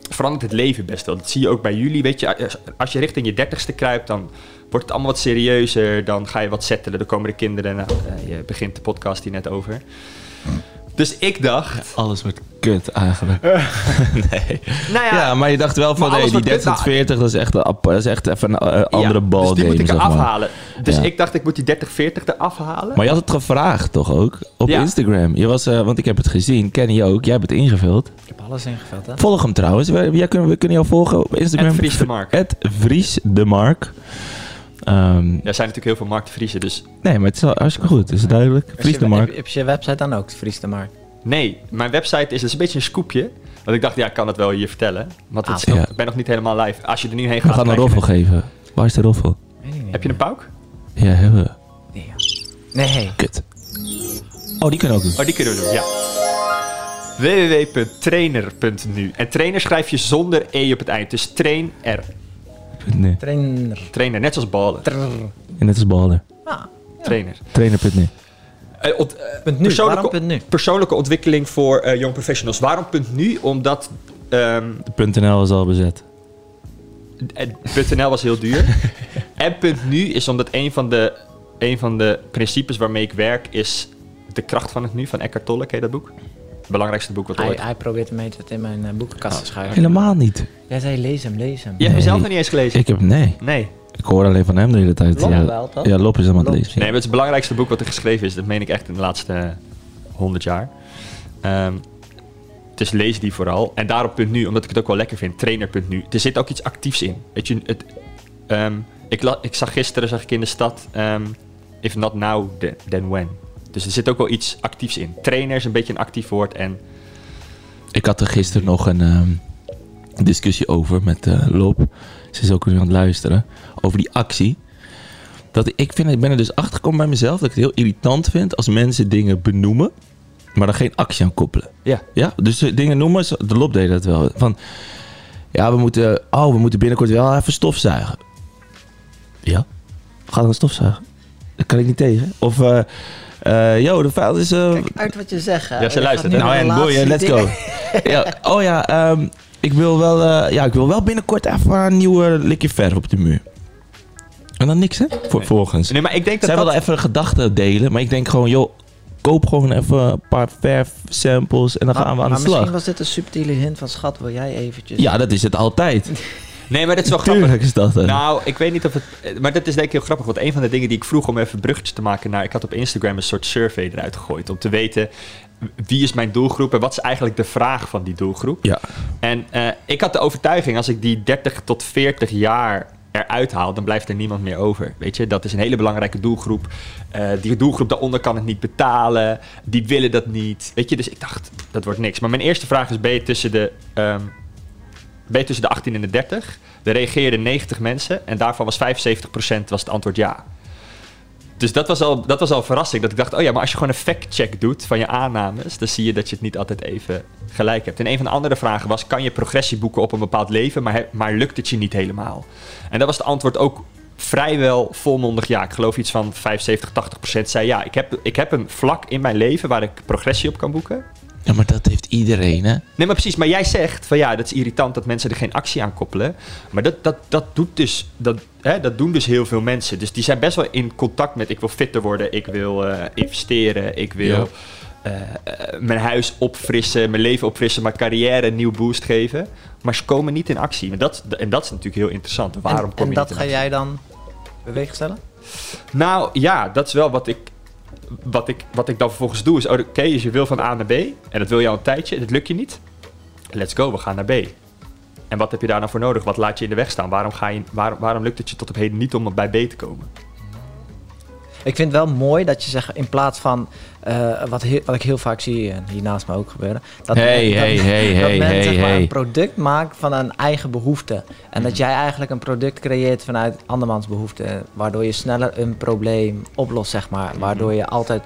S3: verandert het leven best wel. Dat zie je ook bij jullie. Weet je, als- je richting je dertigste kruipt, dan wordt het allemaal wat serieuzer. Dan ga je wat settelen. Dan komen de kinderen. Nou, eh, je begint de podcast hier net over. Dus ik dacht...
S2: Alles wordt kut eigenlijk. nee.
S3: Nou ja,
S2: Ja, maar je dacht wel van, nee, die
S3: wordt kut.
S2: 30 tot 40, dat is echt, een dat is echt even een eh, andere
S3: ja,
S2: ballgame,
S3: Dus die moet ik eraf halen. Dus
S2: Ja.
S3: ik dacht, ik moet die 30, 40 eraf halen.
S2: Maar je had het gevraagd toch ook? Op
S3: Ja.
S2: Instagram. Je was, eh, want ik heb het gezien. Kenny ook. Jij hebt het ingevuld.
S1: Ik heb alles ingevuld, hè?
S2: Volg hem trouwens. We, jij kunnen, we kunnen jou volgen op Instagram.
S3: Ed Vries de Mark.
S2: Ed Vries de Mark. Ehm,
S3: Er zijn natuurlijk heel veel Mark de Vriezen, dus...
S2: nee, maar het is wel hartstikke goed. Het is duidelijk.
S1: Je-
S2: de Mark.
S1: Heb, heb je website dan ook, Vries de Mark?
S3: Nee, mijn website is, dus een beetje een scoopje. Want ik dacht, ja, ik kan het wel hier vertellen. Want
S1: Ah,
S2: ja.
S3: ik ben nog niet helemaal live. Als je er nu heen
S2: We
S3: gaat...
S2: gaan een
S3: je
S2: roffel geven. Waar is de roffel?
S3: Heb je een pauk?
S2: Ja, hebben we.
S1: Nee. Nee.
S2: Kut. Oh, die kunnen we ook doen.
S3: Oh, die kunnen we doen, ja. www.trainer.nu En trainer schrijf je zonder e op het eind. Dus train
S1: Trainer.
S3: Trainer, net zoals ballen.
S2: Net als ballen.
S1: Ah,
S3: Trainer.
S2: Trainer.nu.
S3: Eh, ont- eh,
S1: punt nu.
S3: persoonlijke,
S1: Waarom punt nu?
S3: persoonlijke ontwikkeling voor eh young professionals. Waarom punt nu? Omdat ehm,
S2: De .nl is al bezet.
S3: .nl was heel duur. en .nu is omdat een van, de, een van de principes waarmee ik werk is De kracht van het nu van Eckhart Tolle. Ken je dat boek? Het belangrijkste boek wat
S1: Hij,
S3: ooit...
S1: hij probeert hem het in mijn eh, boekenkast te schuiven.
S2: Helemaal niet.
S1: Jij zei lees hem, lees hem.
S3: Je hebt hem zelf nog niet eens gelezen?
S2: Ik heb, nee.
S3: Nee.
S2: Ik hoor alleen van hem de hele tijd.
S1: Lop
S2: ja,
S1: wel, toch?
S2: Ja, Lop is hem aan het lezen.
S3: Nee, maar het is het belangrijkste boek wat er geschreven is. Dat meen ik echt in de laatste honderd jaar. Ehm, dus lees die vooral. En daarop punt nu, omdat ik het ook wel lekker vind, trainer.nu. Er zit ook iets actiefs in. Weet je, het, ehm, ik, la- ik zag gisteren zag ik in de stad, ehm, if not now, then when. Dus er zit ook wel iets actiefs in. Trainer is een beetje een actief woord en
S2: Ik had er gisteren nog een ehm, discussie over met eh Lop. Ze is ook nu aan het luisteren. Over die actie. Dat ik, vind, ik ben er dus achter gekomen bij mezelf. Dat ik het heel irritant vind als mensen dingen benoemen. Maar er geen actie aan koppelen.
S3: ja.
S2: Ja, dus eh, dingen noemen. De Lop deed dat wel. Van, ja, we moeten, oh, we moeten binnenkort wel even stofzuigen. Ja? Ga dan stofzuigen. Dat kan ik niet tegen. Of, eh eh yo, de vuil is... eh,
S1: Kijk uit wat je zegt. hè.
S3: Ja, ze luistert,
S2: nou en boeien, let's go. ja, oh ja, ehm, ik, wil wel, eh, ja, ik wil wel binnenkort even een nieuwe likje verf op de muur. En dan niks, hè? Voor,
S3: Nee.
S2: Volgens.
S3: Nee, maar ik denk dat
S2: Zij
S3: dat...
S2: willen even een gedachte delen, maar ik denk gewoon, joh, koop gewoon even een paar verf samples en dan gaan we aan
S1: maar
S2: de
S1: misschien
S2: slag.
S1: was dit een subtiele hint van schat, wil jij eventjes...
S2: Ja, dat is het altijd.
S3: Nee, maar dat is wel grappig.
S2: Tuurlijk is dat.
S3: Nou, ik weet niet of het... Maar dat is denk ik heel grappig. Want een van de dingen die ik vroeg om even bruggetjes te maken naar... Ik had op Instagram een soort survey eruit gegooid. Om te weten wie is mijn doelgroep en wat is eigenlijk de vraag van die doelgroep.
S2: Ja.
S3: En eh, ik had de overtuiging, als ik die 30 tot 40 jaar eruit haal, dan blijft er niemand meer over. Weet je, dat is een hele belangrijke doelgroep. Eh, die doelgroep daaronder kan het niet betalen. Die willen dat niet. Weet je, dus ik dacht, dat wordt niks. Maar mijn eerste vraag is, ben je tussen de, ehm, ben tussen de 18 en de 30? Er reageerden 90 mensen en daarvan was 75% was het antwoord ja. Dus dat was, al, dat was al verrassing. Dat ik dacht, oh ja, maar als je gewoon een fact-check doet van je aannames, dan zie je dat je het niet altijd even gelijk hebt. En een van de andere vragen was, kan je progressie boeken op een bepaald leven, maar, maar lukt het je niet helemaal? En dat was het antwoord ook vrijwel volmondig ja. Ik geloof iets van 75, 80 procent zei ja. Ik heb, ik heb een vlak in mijn leven waar ik progressie op kan boeken.
S2: Ja, maar dat heeft iedereen, hè?
S3: Nee, maar precies. Maar jij zegt van ja, dat is irritant dat mensen er geen actie aan koppelen. Maar dat, dat, dat, doet dus, dat, hè, dat doen dus heel veel mensen. Dus die zijn best wel in contact met ik wil fitter worden, ik wil eh, investeren, ik wil eh, eh, mijn huis opfrissen, mijn leven opfrissen, mijn carrière een nieuw boost geven. Maar ze komen niet in actie. En dat, en dat is natuurlijk heel interessant. Waarom
S1: en,
S3: kom
S1: en
S3: je
S1: dat
S3: niet in
S1: ga
S3: actie?
S1: jij dan bewegen stellen?
S3: Nou ja, dat is wel wat ik, wat ik, wat ik dan vervolgens doe. Is, oh, oké, dus je wil van A naar B. En dat wil je al een tijdje. Dat lukt je niet. Let's go, we gaan naar B. En wat heb je daar nou voor nodig? Wat laat je in de weg staan? Waarom, ga je, waarom, waarom lukt het je tot op heden niet om bij B te komen?
S1: Ik vind het wel mooi dat je zegt, in plaats van eh, wat, heel- wat ik heel vaak zie, en hier naast me ook gebeuren, dat,
S2: Hey,
S1: dat,
S2: hey, hey,
S1: dat
S2: hey,
S1: men
S2: hey,
S1: zeg maar,
S2: hey.
S1: een product maakt van een eigen behoefte. En dat jij eigenlijk een product creëert vanuit andermans behoefte, waardoor je sneller een probleem oplost, zeg maar. Waardoor je altijd,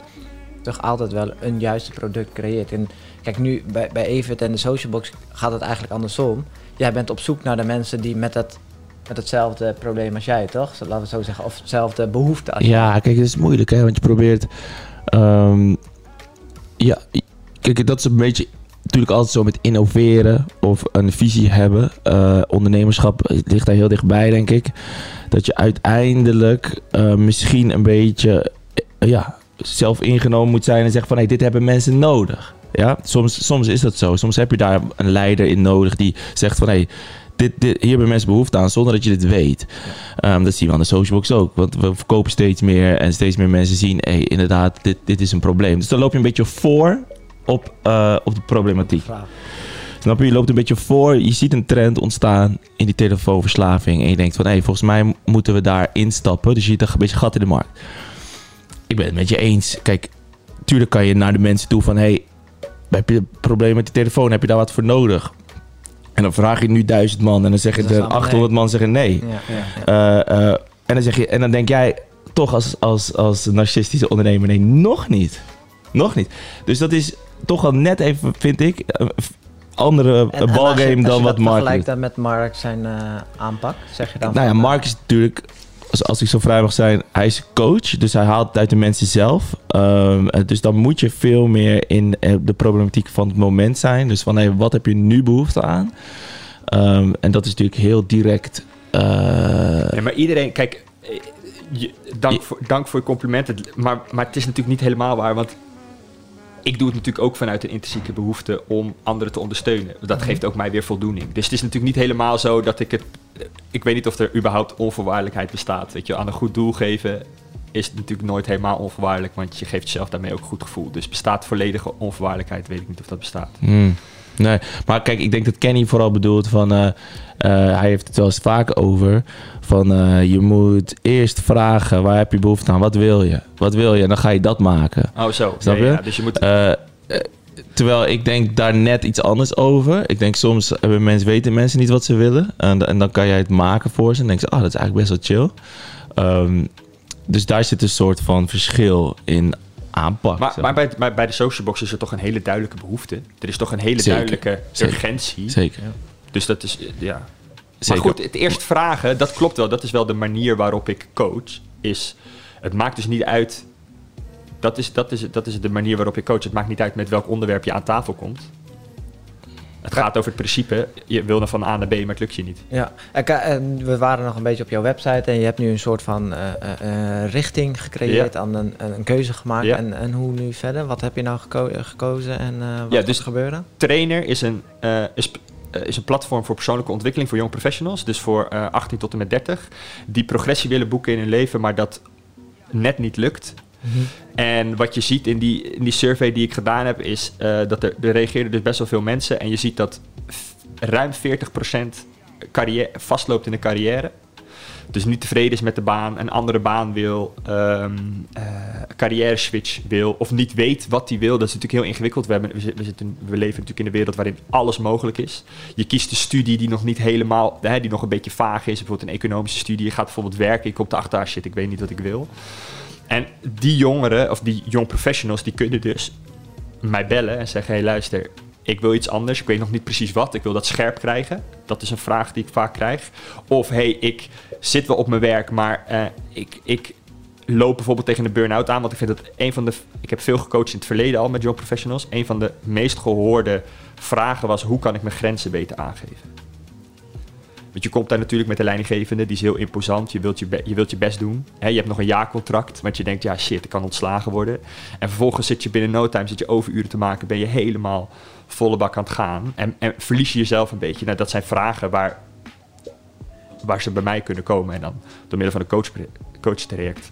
S1: toch altijd wel een juiste product creëert. En kijk, nu bij, bij Evert en de Socialbox gaat het eigenlijk andersom. Jij bent op zoek naar de mensen die met het met hetzelfde probleem als jij, toch? Laten we het zo zeggen. Of hetzelfde behoefte als
S2: Ja, kijk, het is moeilijk, hè? Want je probeert... ehm, ja, kijk, dat is een beetje... Natuurlijk altijd zo met innoveren of een visie hebben. Eh, ondernemerschap ligt daar heel dichtbij, denk ik. Dat je uiteindelijk eh, misschien een beetje... eh, ja, zelf ingenomen moet zijn en zeggen van... Hey, dit hebben mensen nodig. Ja, soms, soms is dat zo. Soms heb je daar een leider in nodig die zegt van... Hey, dit, dit, hier hebben mensen behoefte aan zonder dat je dit weet. Ehm, dat zien we aan de Socialbox ook. Want we verkopen steeds meer en steeds meer mensen zien... Hey, inderdaad, dit, dit is een probleem. Dus dan loop je een beetje voor op, eh, op de problematiek. Snap je? Je loopt een beetje voor. Je ziet een trend ontstaan in die telefoonverslaving. En je denkt van, hé, volgens mij moeten we daar instappen. Dus je ziet een beetje gat in de markt. Ik ben het met je eens. Kijk, tuurlijk kan je naar de mensen toe van... Hé, hey, heb je een probleem met die telefoon? Heb je daar wat voor nodig? En dan vraag je nu duizend man. En dan zeggen
S1: Dat is
S2: de
S1: allemaal
S2: 800 man zeggen nee.
S1: Ja.
S2: Eh, eh, en, dan zeg je, en dan denk jij toch als, als, als narcistische ondernemer, nee, nog niet. Nog niet. Dus dat is toch wel net even, vind ik, een f- andere
S1: En- en als je-
S2: ballgame
S1: als
S2: dan
S1: je
S2: wat
S1: dat
S2: Mark
S1: vergelijkt
S2: doet.
S1: dan met Mark zijn eh, aanpak, zeg je dan
S2: Nou ja, Mark is natuurlijk als, als ik zo vrij mag zijn, hij is coach. Dus hij haalt het uit de mensen zelf. Ehm, eh, dus dan moet je veel meer in eh, de problematiek van het moment zijn. Dus van, hey, wat heb je nu behoefte aan? Ehm, en dat is natuurlijk heel direct.
S3: Ja, maar iedereen, kijk, eh, je- dank, voor, dank voor je complimenten. Maar, maar het is natuurlijk niet helemaal waar, want ik doe het natuurlijk ook vanuit een intrinsieke behoefte om anderen te ondersteunen. Dat geeft ook mij weer voldoening. Dus het is natuurlijk niet helemaal zo dat ik het. Ik weet niet of er überhaupt onvoorwaardelijkheid bestaat. Weet je, aan een goed doel geven is het natuurlijk nooit helemaal onvoorwaardelijk, want je geeft jezelf daarmee ook een goed gevoel. Dus bestaat volledige onvoorwaardelijkheid, weet ik niet of dat bestaat.
S2: Hmm. Nee, maar kijk, ik denk dat Kenny vooral bedoelt van... eh, eh, hij heeft het wel eens vaak over... van eh, je moet eerst vragen waar heb je behoefte aan? Wat wil je? Wat wil je? En dan ga je dat maken.
S3: Oh, zo.
S2: Snap je?
S3: ja, dus je moet.
S2: Terwijl ik denk daar net iets anders over. Ik denk soms hebben mensen, weten mensen niet wat ze willen. En, en dan kan jij het maken voor ze. En denken ze, ah, dat is eigenlijk best wel chill. Ehm, dus daar zit een soort van verschil in
S3: Maar, maar bij, bij, bij de social box is er toch een hele duidelijke behoefte. Er is toch een hele
S2: Zeker.
S3: duidelijke
S2: Zeker.
S3: urgentie.
S2: Zeker.
S3: Dus dat is, ja.
S2: Zeker.
S3: Maar goed, het eerst vragen, dat klopt wel. Dat is wel de manier waarop ik coach. Is, het maakt dus niet uit... Dat is, dat, is, dat is de manier waarop ik coach. Het maakt niet uit met welk onderwerp je aan tafel komt. Het gaat over het principe. Je wil dan van A naar B, maar het lukt je niet.
S1: Ja, we waren nog een beetje op jouw website en je hebt nu een soort van eh, eh, eh, richting gecreëerd, aan een, een, keuze gemaakt.
S3: Ja.
S1: En, en hoe nu verder? Wat heb je nou geko- gekozen en wat
S3: Ja,
S1: gaat
S3: dus-
S1: er gebeuren?
S3: Trainer is een, is, is een platform voor persoonlijke ontwikkeling voor young professionals. Dus voor eh 18 tot en met 30. Die progressie willen boeken in hun leven, maar dat net niet lukt. En wat je ziet in die, in die survey die ik gedaan heb, is eh, dat er, er reageerden dus best wel veel mensen. En je ziet dat ruim 40% carrière, vastloopt in de carrière. Dus niet tevreden is met de baan, een andere baan wil, eh, carrière switch wil, of niet weet wat hij wil. Dat is natuurlijk heel ingewikkeld. We, hebben, we, zitten- we, leven natuurlijk in een wereld waarin alles mogelijk is. Je kiest een studie die nog niet helemaal, hè, die nog een beetje vaag is. Bijvoorbeeld een economische studie. Je gaat bijvoorbeeld werken. Ik kom te achter, ah, ik weet niet wat ik wil. En die jongeren, of die young professionals, die kunnen dus mij bellen en zeggen: hey, luister, ik wil iets anders. Ik weet nog niet precies wat. Ik wil dat scherp krijgen. Dat is een vraag die ik vaak krijg. Of hey, ik zit wel op mijn werk, maar eh, ik, ik loop bijvoorbeeld tegen een burn-out aan. Want ik vind dat een van de. Ik heb veel gecoacht in het verleden al met young professionals. Een van de meest gehoorde vragen was: hoe kan ik mijn grenzen beter aangeven? Want je komt daar natuurlijk met de leidinggevende, die is heel imposant. Je wilt je, je, wilt je best doen. Je hebt nog een jaarcontract, want je denkt, ja shit, ik kan ontslagen worden. En vervolgens zit je binnen no time, zit je overuren te maken, ben je helemaal volle bak aan het gaan. En, en verlies je jezelf een beetje. Nou, dat zijn vragen waar, waar ze bij mij kunnen komen. En dan door middel van een coach, coachtraject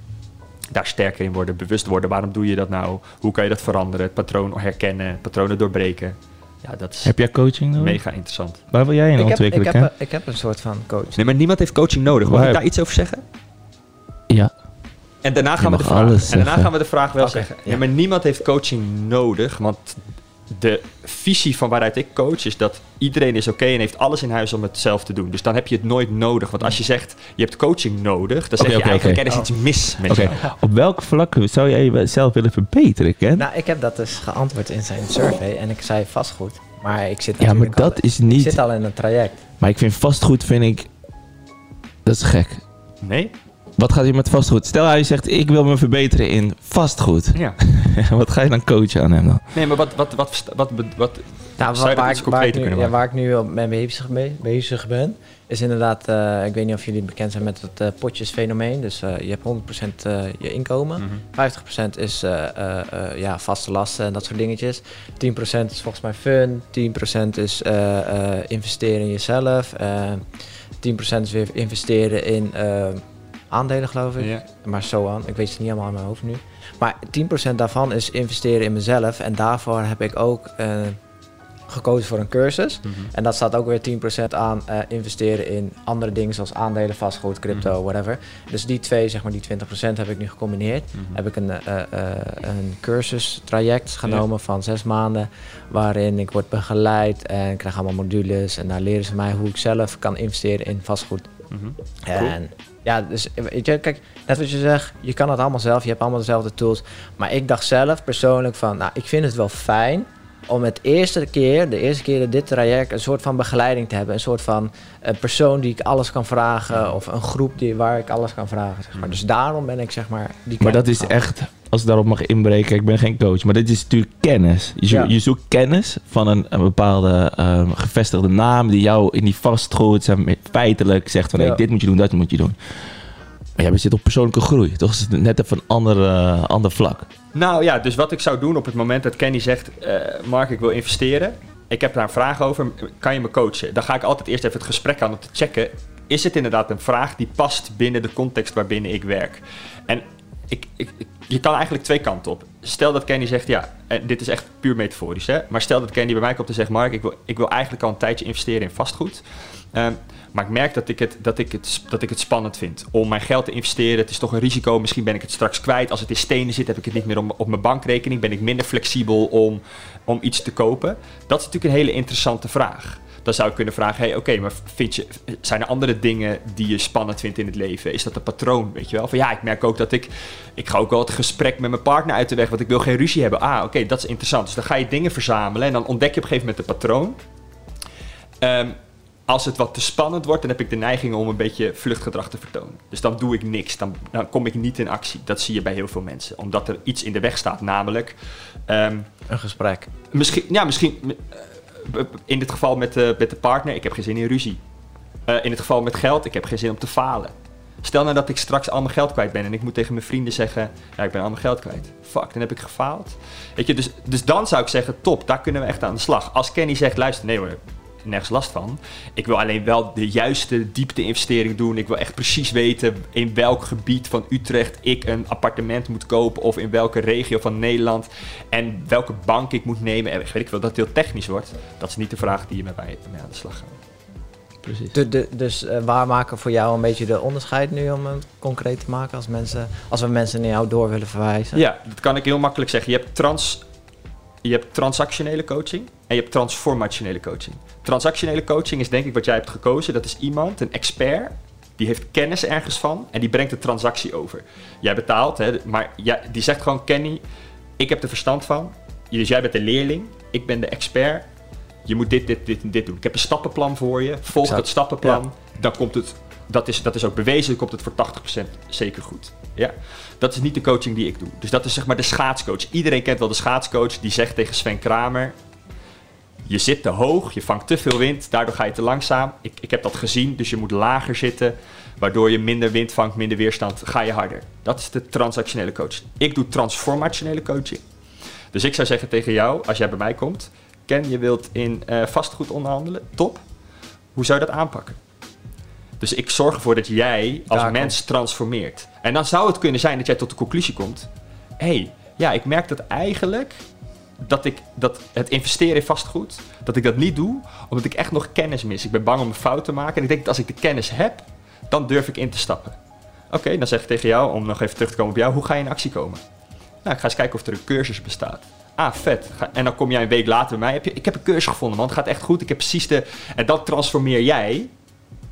S3: daar sterker in worden, bewust worden. Waarom doe je dat nou? Hoe kan je dat veranderen? Het patroon herkennen, patronen doorbreken. Ja, dat is
S2: Heb jij coaching nodig?
S3: mega interessant.
S2: Waar wil jij in
S1: Ik heb, ik,
S2: ontwikkelen,
S1: heb, ik heb een soort van coach.
S3: Nee, maar niemand heeft coaching nodig. Mag ik daar iets over zeggen?
S2: Ja.
S3: En daarna gaan, we de vraag,
S2: alles
S3: en daarna gaan we de vraag wel zeggen. Ja.
S1: ja.
S3: maar niemand heeft coaching nodig. Want de visie van waaruit ik coach is dat iedereen is oké en heeft alles in huis om het zelf te doen. Dus dan heb je het nooit nodig. Want als je zegt je hebt coaching nodig, dan zeg je eigenlijk er is iets mis met
S2: Oké,
S3: jou.
S2: op welk vlak zou jij jezelf willen verbeteren, Ken?
S1: Nou, ik heb dat dus geantwoord in zijn survey en ik zei vastgoed. Maar ik zit
S2: ja, maar dat
S1: al,
S2: is
S1: ik
S2: niet...
S1: zit al in een traject.
S2: Maar ik vind vastgoed, vind ik... Dat is gek.
S3: Nee?
S2: Wat gaat je met vastgoed? Stel hij zegt, ik wil me verbeteren in vastgoed.
S3: Ja.
S2: wat ga je dan coachen aan hem dan?
S3: Nee, maar wat, wat, wat, wat, wat, wat
S1: Nou,
S3: Zou je dat
S1: waar, ik, waar, ik nu,
S3: kunnen
S1: ja, waar ik nu mee bezig, mee- bezig ben, is inderdaad, eh, ik weet niet of jullie bekend zijn met het eh, potjesfenomeen. Dus eh, je hebt 100% eh, je inkomen,
S3: Mhm.
S1: 50% is eh, eh, eh, ja, vaste lasten en dat soort dingetjes. 10% is volgens mij fun, 10% is eh, eh, investeren in jezelf, eh 10% is weer investeren in eh, aandelen geloof ik.
S3: Ja.
S1: Maar zo aan. Ik weet het niet allemaal in mijn hoofd nu. Maar 10% daarvan is investeren in mezelf. En daarvoor heb ik ook eh, gekozen voor een cursus.
S3: Mhm.
S1: En dat staat ook weer 10% aan eh, investeren in andere dingen zoals aandelen, vastgoed, crypto,
S3: Mhm.
S1: whatever. Dus die twee, zeg maar die 20% heb ik nu gecombineerd.
S3: Mhm.
S1: Heb ik een, eh, een cursus traject genomen van zes maanden. Waarin ik word begeleid en krijg allemaal modules. En daar leren ze mij hoe ik zelf kan investeren in vastgoed.
S3: Mhm.
S1: En ja, dus weet je, kijk, net wat je zegt, je kan het allemaal zelf, je hebt allemaal dezelfde tools. Maar ik dacht zelf persoonlijk van, nou, ik vind het wel fijn om het eerste keer, de eerste keer in dit traject, een soort van begeleiding te hebben. Een soort van een persoon die ik alles kan vragen. Of een groep die, waar ik alles kan vragen. Zeg maar. Dus daarom ben ik zeg maar. Die
S2: Maar dat is echt, als ik daarop mag inbreken, ik ben geen coach, maar dit is natuurlijk kennis. Je, zo-
S1: Ja.
S2: je zoekt kennis van een, een bepaalde ehm, gevestigde naam die jou in die zeg maar, feitelijk zegt van
S1: Ja.
S2: hey, dit moet je doen, dat moet je doen. Maar jij zit op persoonlijke groei, toch? is het net even een ander, eh, ander vlak.
S3: Nou ja, dus wat ik zou doen op het moment dat Kenny zegt... eh, Mark, ik wil investeren. Ik heb daar een vraag over. Kan je me coachen? Dan ga ik altijd eerst even het gesprek aan om te checken... is het inderdaad een vraag die past binnen de context waarbinnen ik werk? En ik, ik, je kan eigenlijk twee kanten op. Stel dat Kenny zegt, ja, en dit is echt puur metaforisch, hè? maar stel dat Kenny bij mij komt en zegt: Mark, ik wil, ik wil eigenlijk al een tijdje investeren in vastgoed. Ehm, maar ik merk dat ik, het, dat, ik het, dat ik het spannend vind om mijn geld te investeren. Het is toch een risico. Misschien ben ik het straks kwijt. Als het in stenen zit, heb ik het niet meer op, op mijn bankrekening. Ben ik minder flexibel om, om iets te kopen? Dat is natuurlijk een hele interessante vraag. Dan zou ik kunnen vragen: hey, oké, maar vind je, zijn er andere dingen die je spannend vindt in het leven? Is dat een patroon? Weet je wel? Van ja, ik merk ook dat ik. Ik ga ook wel het gesprek met mijn partner uit de weg, want ik wil geen ruzie hebben. Ah, oké, dat is interessant. Dus dan ga je dingen verzamelen en dan ontdek je op een gegeven moment een patroon. Ehm, als het wat te spannend wordt, dan heb ik de neiging om een beetje vluchtgedrag te vertonen. Dus dan doe ik niks. Dan, dan kom ik niet in actie. Dat zie je bij heel veel mensen. Omdat er iets in de weg staat. Namelijk, ehm,
S1: Een gesprek.
S3: misschien, ja, misschien in dit geval met de, met de partner, ik heb geen zin in ruzie. Eh, in het geval met geld, ik heb geen zin om te falen. Stel nou dat ik straks al mijn geld kwijt ben en ik moet tegen mijn vrienden zeggen: Ja, ik ben al mijn geld kwijt. Fuck, dan heb ik gefaald. Weet je, dus, dus dan zou ik zeggen: Top, daar kunnen we echt aan de slag. Als Kenny zegt: Luister, nee hoor, nergens last van. Ik wil alleen wel de juiste diepte-investering doen. Ik wil echt precies weten in welk gebied van Utrecht ik een appartement moet kopen. Of in welke regio van Nederland. En welke bank ik moet nemen. En weet ik wel dat het heel technisch wordt. Dat is niet de vraag die je met mij mee aan de slag gaat.
S2: Precies.
S1: De, de- dus eh, waar maken voor jou een beetje de onderscheid nu om het concreet te maken als, mensen, als we mensen naar jou door willen verwijzen?
S3: Ja, dat kan ik heel makkelijk zeggen. Je hebt, trans, je hebt transactionele coaching en je hebt transformationele coaching. Transactionele coaching is denk ik wat jij hebt gekozen. Dat is iemand, een expert, die heeft kennis ergens van en die brengt de transactie over. Jij betaalt, hè, maar jij, die zegt gewoon, Kenny, ik heb er verstand van. Dus jij bent de leerling, ik ben de expert. Je moet dit, dit, dit en dit doen. Ik heb een stappenplan voor je. Volg dat stappenplan. Dan komt het, dat is, dat is ook bewezen, komt het voor 80% zeker goed. Ja? Dat is niet de coaching die ik doe. Dus dat is zeg maar de schaatscoach. Iedereen kent wel de schaatscoach die zegt tegen Sven Kramer... Je zit te hoog, je vangt te veel wind, daardoor ga je te langzaam. Ik, ik heb dat gezien, dus je moet lager zitten... waardoor je minder wind vangt, minder weerstand, ga je harder. Dat is de transactionele coaching. Ik doe transformationele coaching. Dus ik zou zeggen tegen jou, als jij bij mij komt... Ken, je wilt in eh, vastgoed onderhandelen, top. Hoe zou je dat aanpakken? Dus ik zorg ervoor dat jij als
S1: Daar
S3: mens transformeert. En dan zou het kunnen zijn dat jij tot de conclusie komt... hé, hey, ja, ik merk dat eigenlijk dat ik dat het investeren in vastgoed, dat ik dat niet doe, omdat ik echt nog kennis mis. Ik ben bang om een fout te maken. En ik denk dat als ik de kennis heb, dan durf ik in te stappen. Oké, dan zeg ik tegen jou, om nog even terug te komen op jou, hoe ga je in actie komen? Nou, ik ga eens kijken of er een cursus bestaat. Ah, vet. En dan kom jij een week later bij mij. Heb je, ik heb een cursus gevonden, man. Het gaat echt goed. Ik heb precies de... En dat transformeer jij,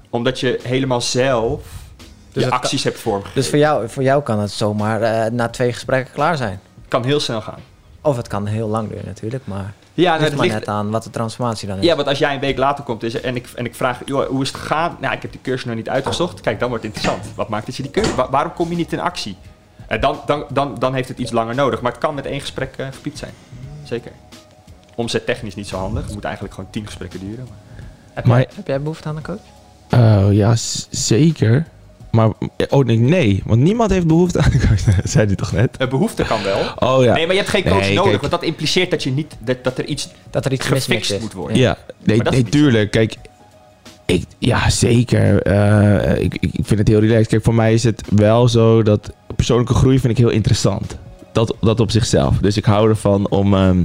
S3: omdat je helemaal zelf
S1: Dus
S3: je
S1: het
S3: acties hebt vormgegeven.
S1: Dus voor jou, voor jou kan het zomaar eh, na twee gesprekken klaar zijn.
S3: kan heel snel gaan.
S1: Of het kan heel lang duren natuurlijk, maar
S3: Ja,
S1: het
S3: nou,
S1: ligt
S3: dat
S1: maar
S3: ligt,
S1: net aan wat de transformatie dan is.
S3: Ja, want als jij een week later komt is, en, ik, en ik vraag, joh, hoe is het gegaan? Nou, ik heb die cursus nog niet uitgezocht. Kijk, dan wordt het interessant. Wat maakt dat je die cursus... wa- waarom kom je niet in actie? En dan, dan, dan, dan heeft het iets langer nodig. Maar het kan met één gesprek eh gepiekt zijn. Zeker. Omzet technisch niet zo handig. Het moet eigenlijk gewoon tien gesprekken duren. Maar...
S1: heb,
S2: Maar-
S1: jij, heb jij behoefte aan een coach?
S2: Oh ja, zeker. Maar, oh nee, nee, want niemand heeft behoefte aan een coach. Dat zei hij toch net?
S3: Een behoefte kan wel.
S2: Oh ja.
S3: Nee, maar je hebt geen coach
S2: Nee,
S3: nodig.
S2: kijk.
S3: Want dat impliceert dat, je niet, dat, dat er iets...
S1: Dat er iets
S3: Gefixt moet worden.
S2: Ja, nee, nee tuurlijk. Kijk, ik, ja, zeker. Eh, ik, ik ik vind het heel relaxed. Kijk, voor mij is het wel zo dat persoonlijke groei vind ik heel interessant. Dat, dat op zichzelf. Dus ik hou ervan om, ehm,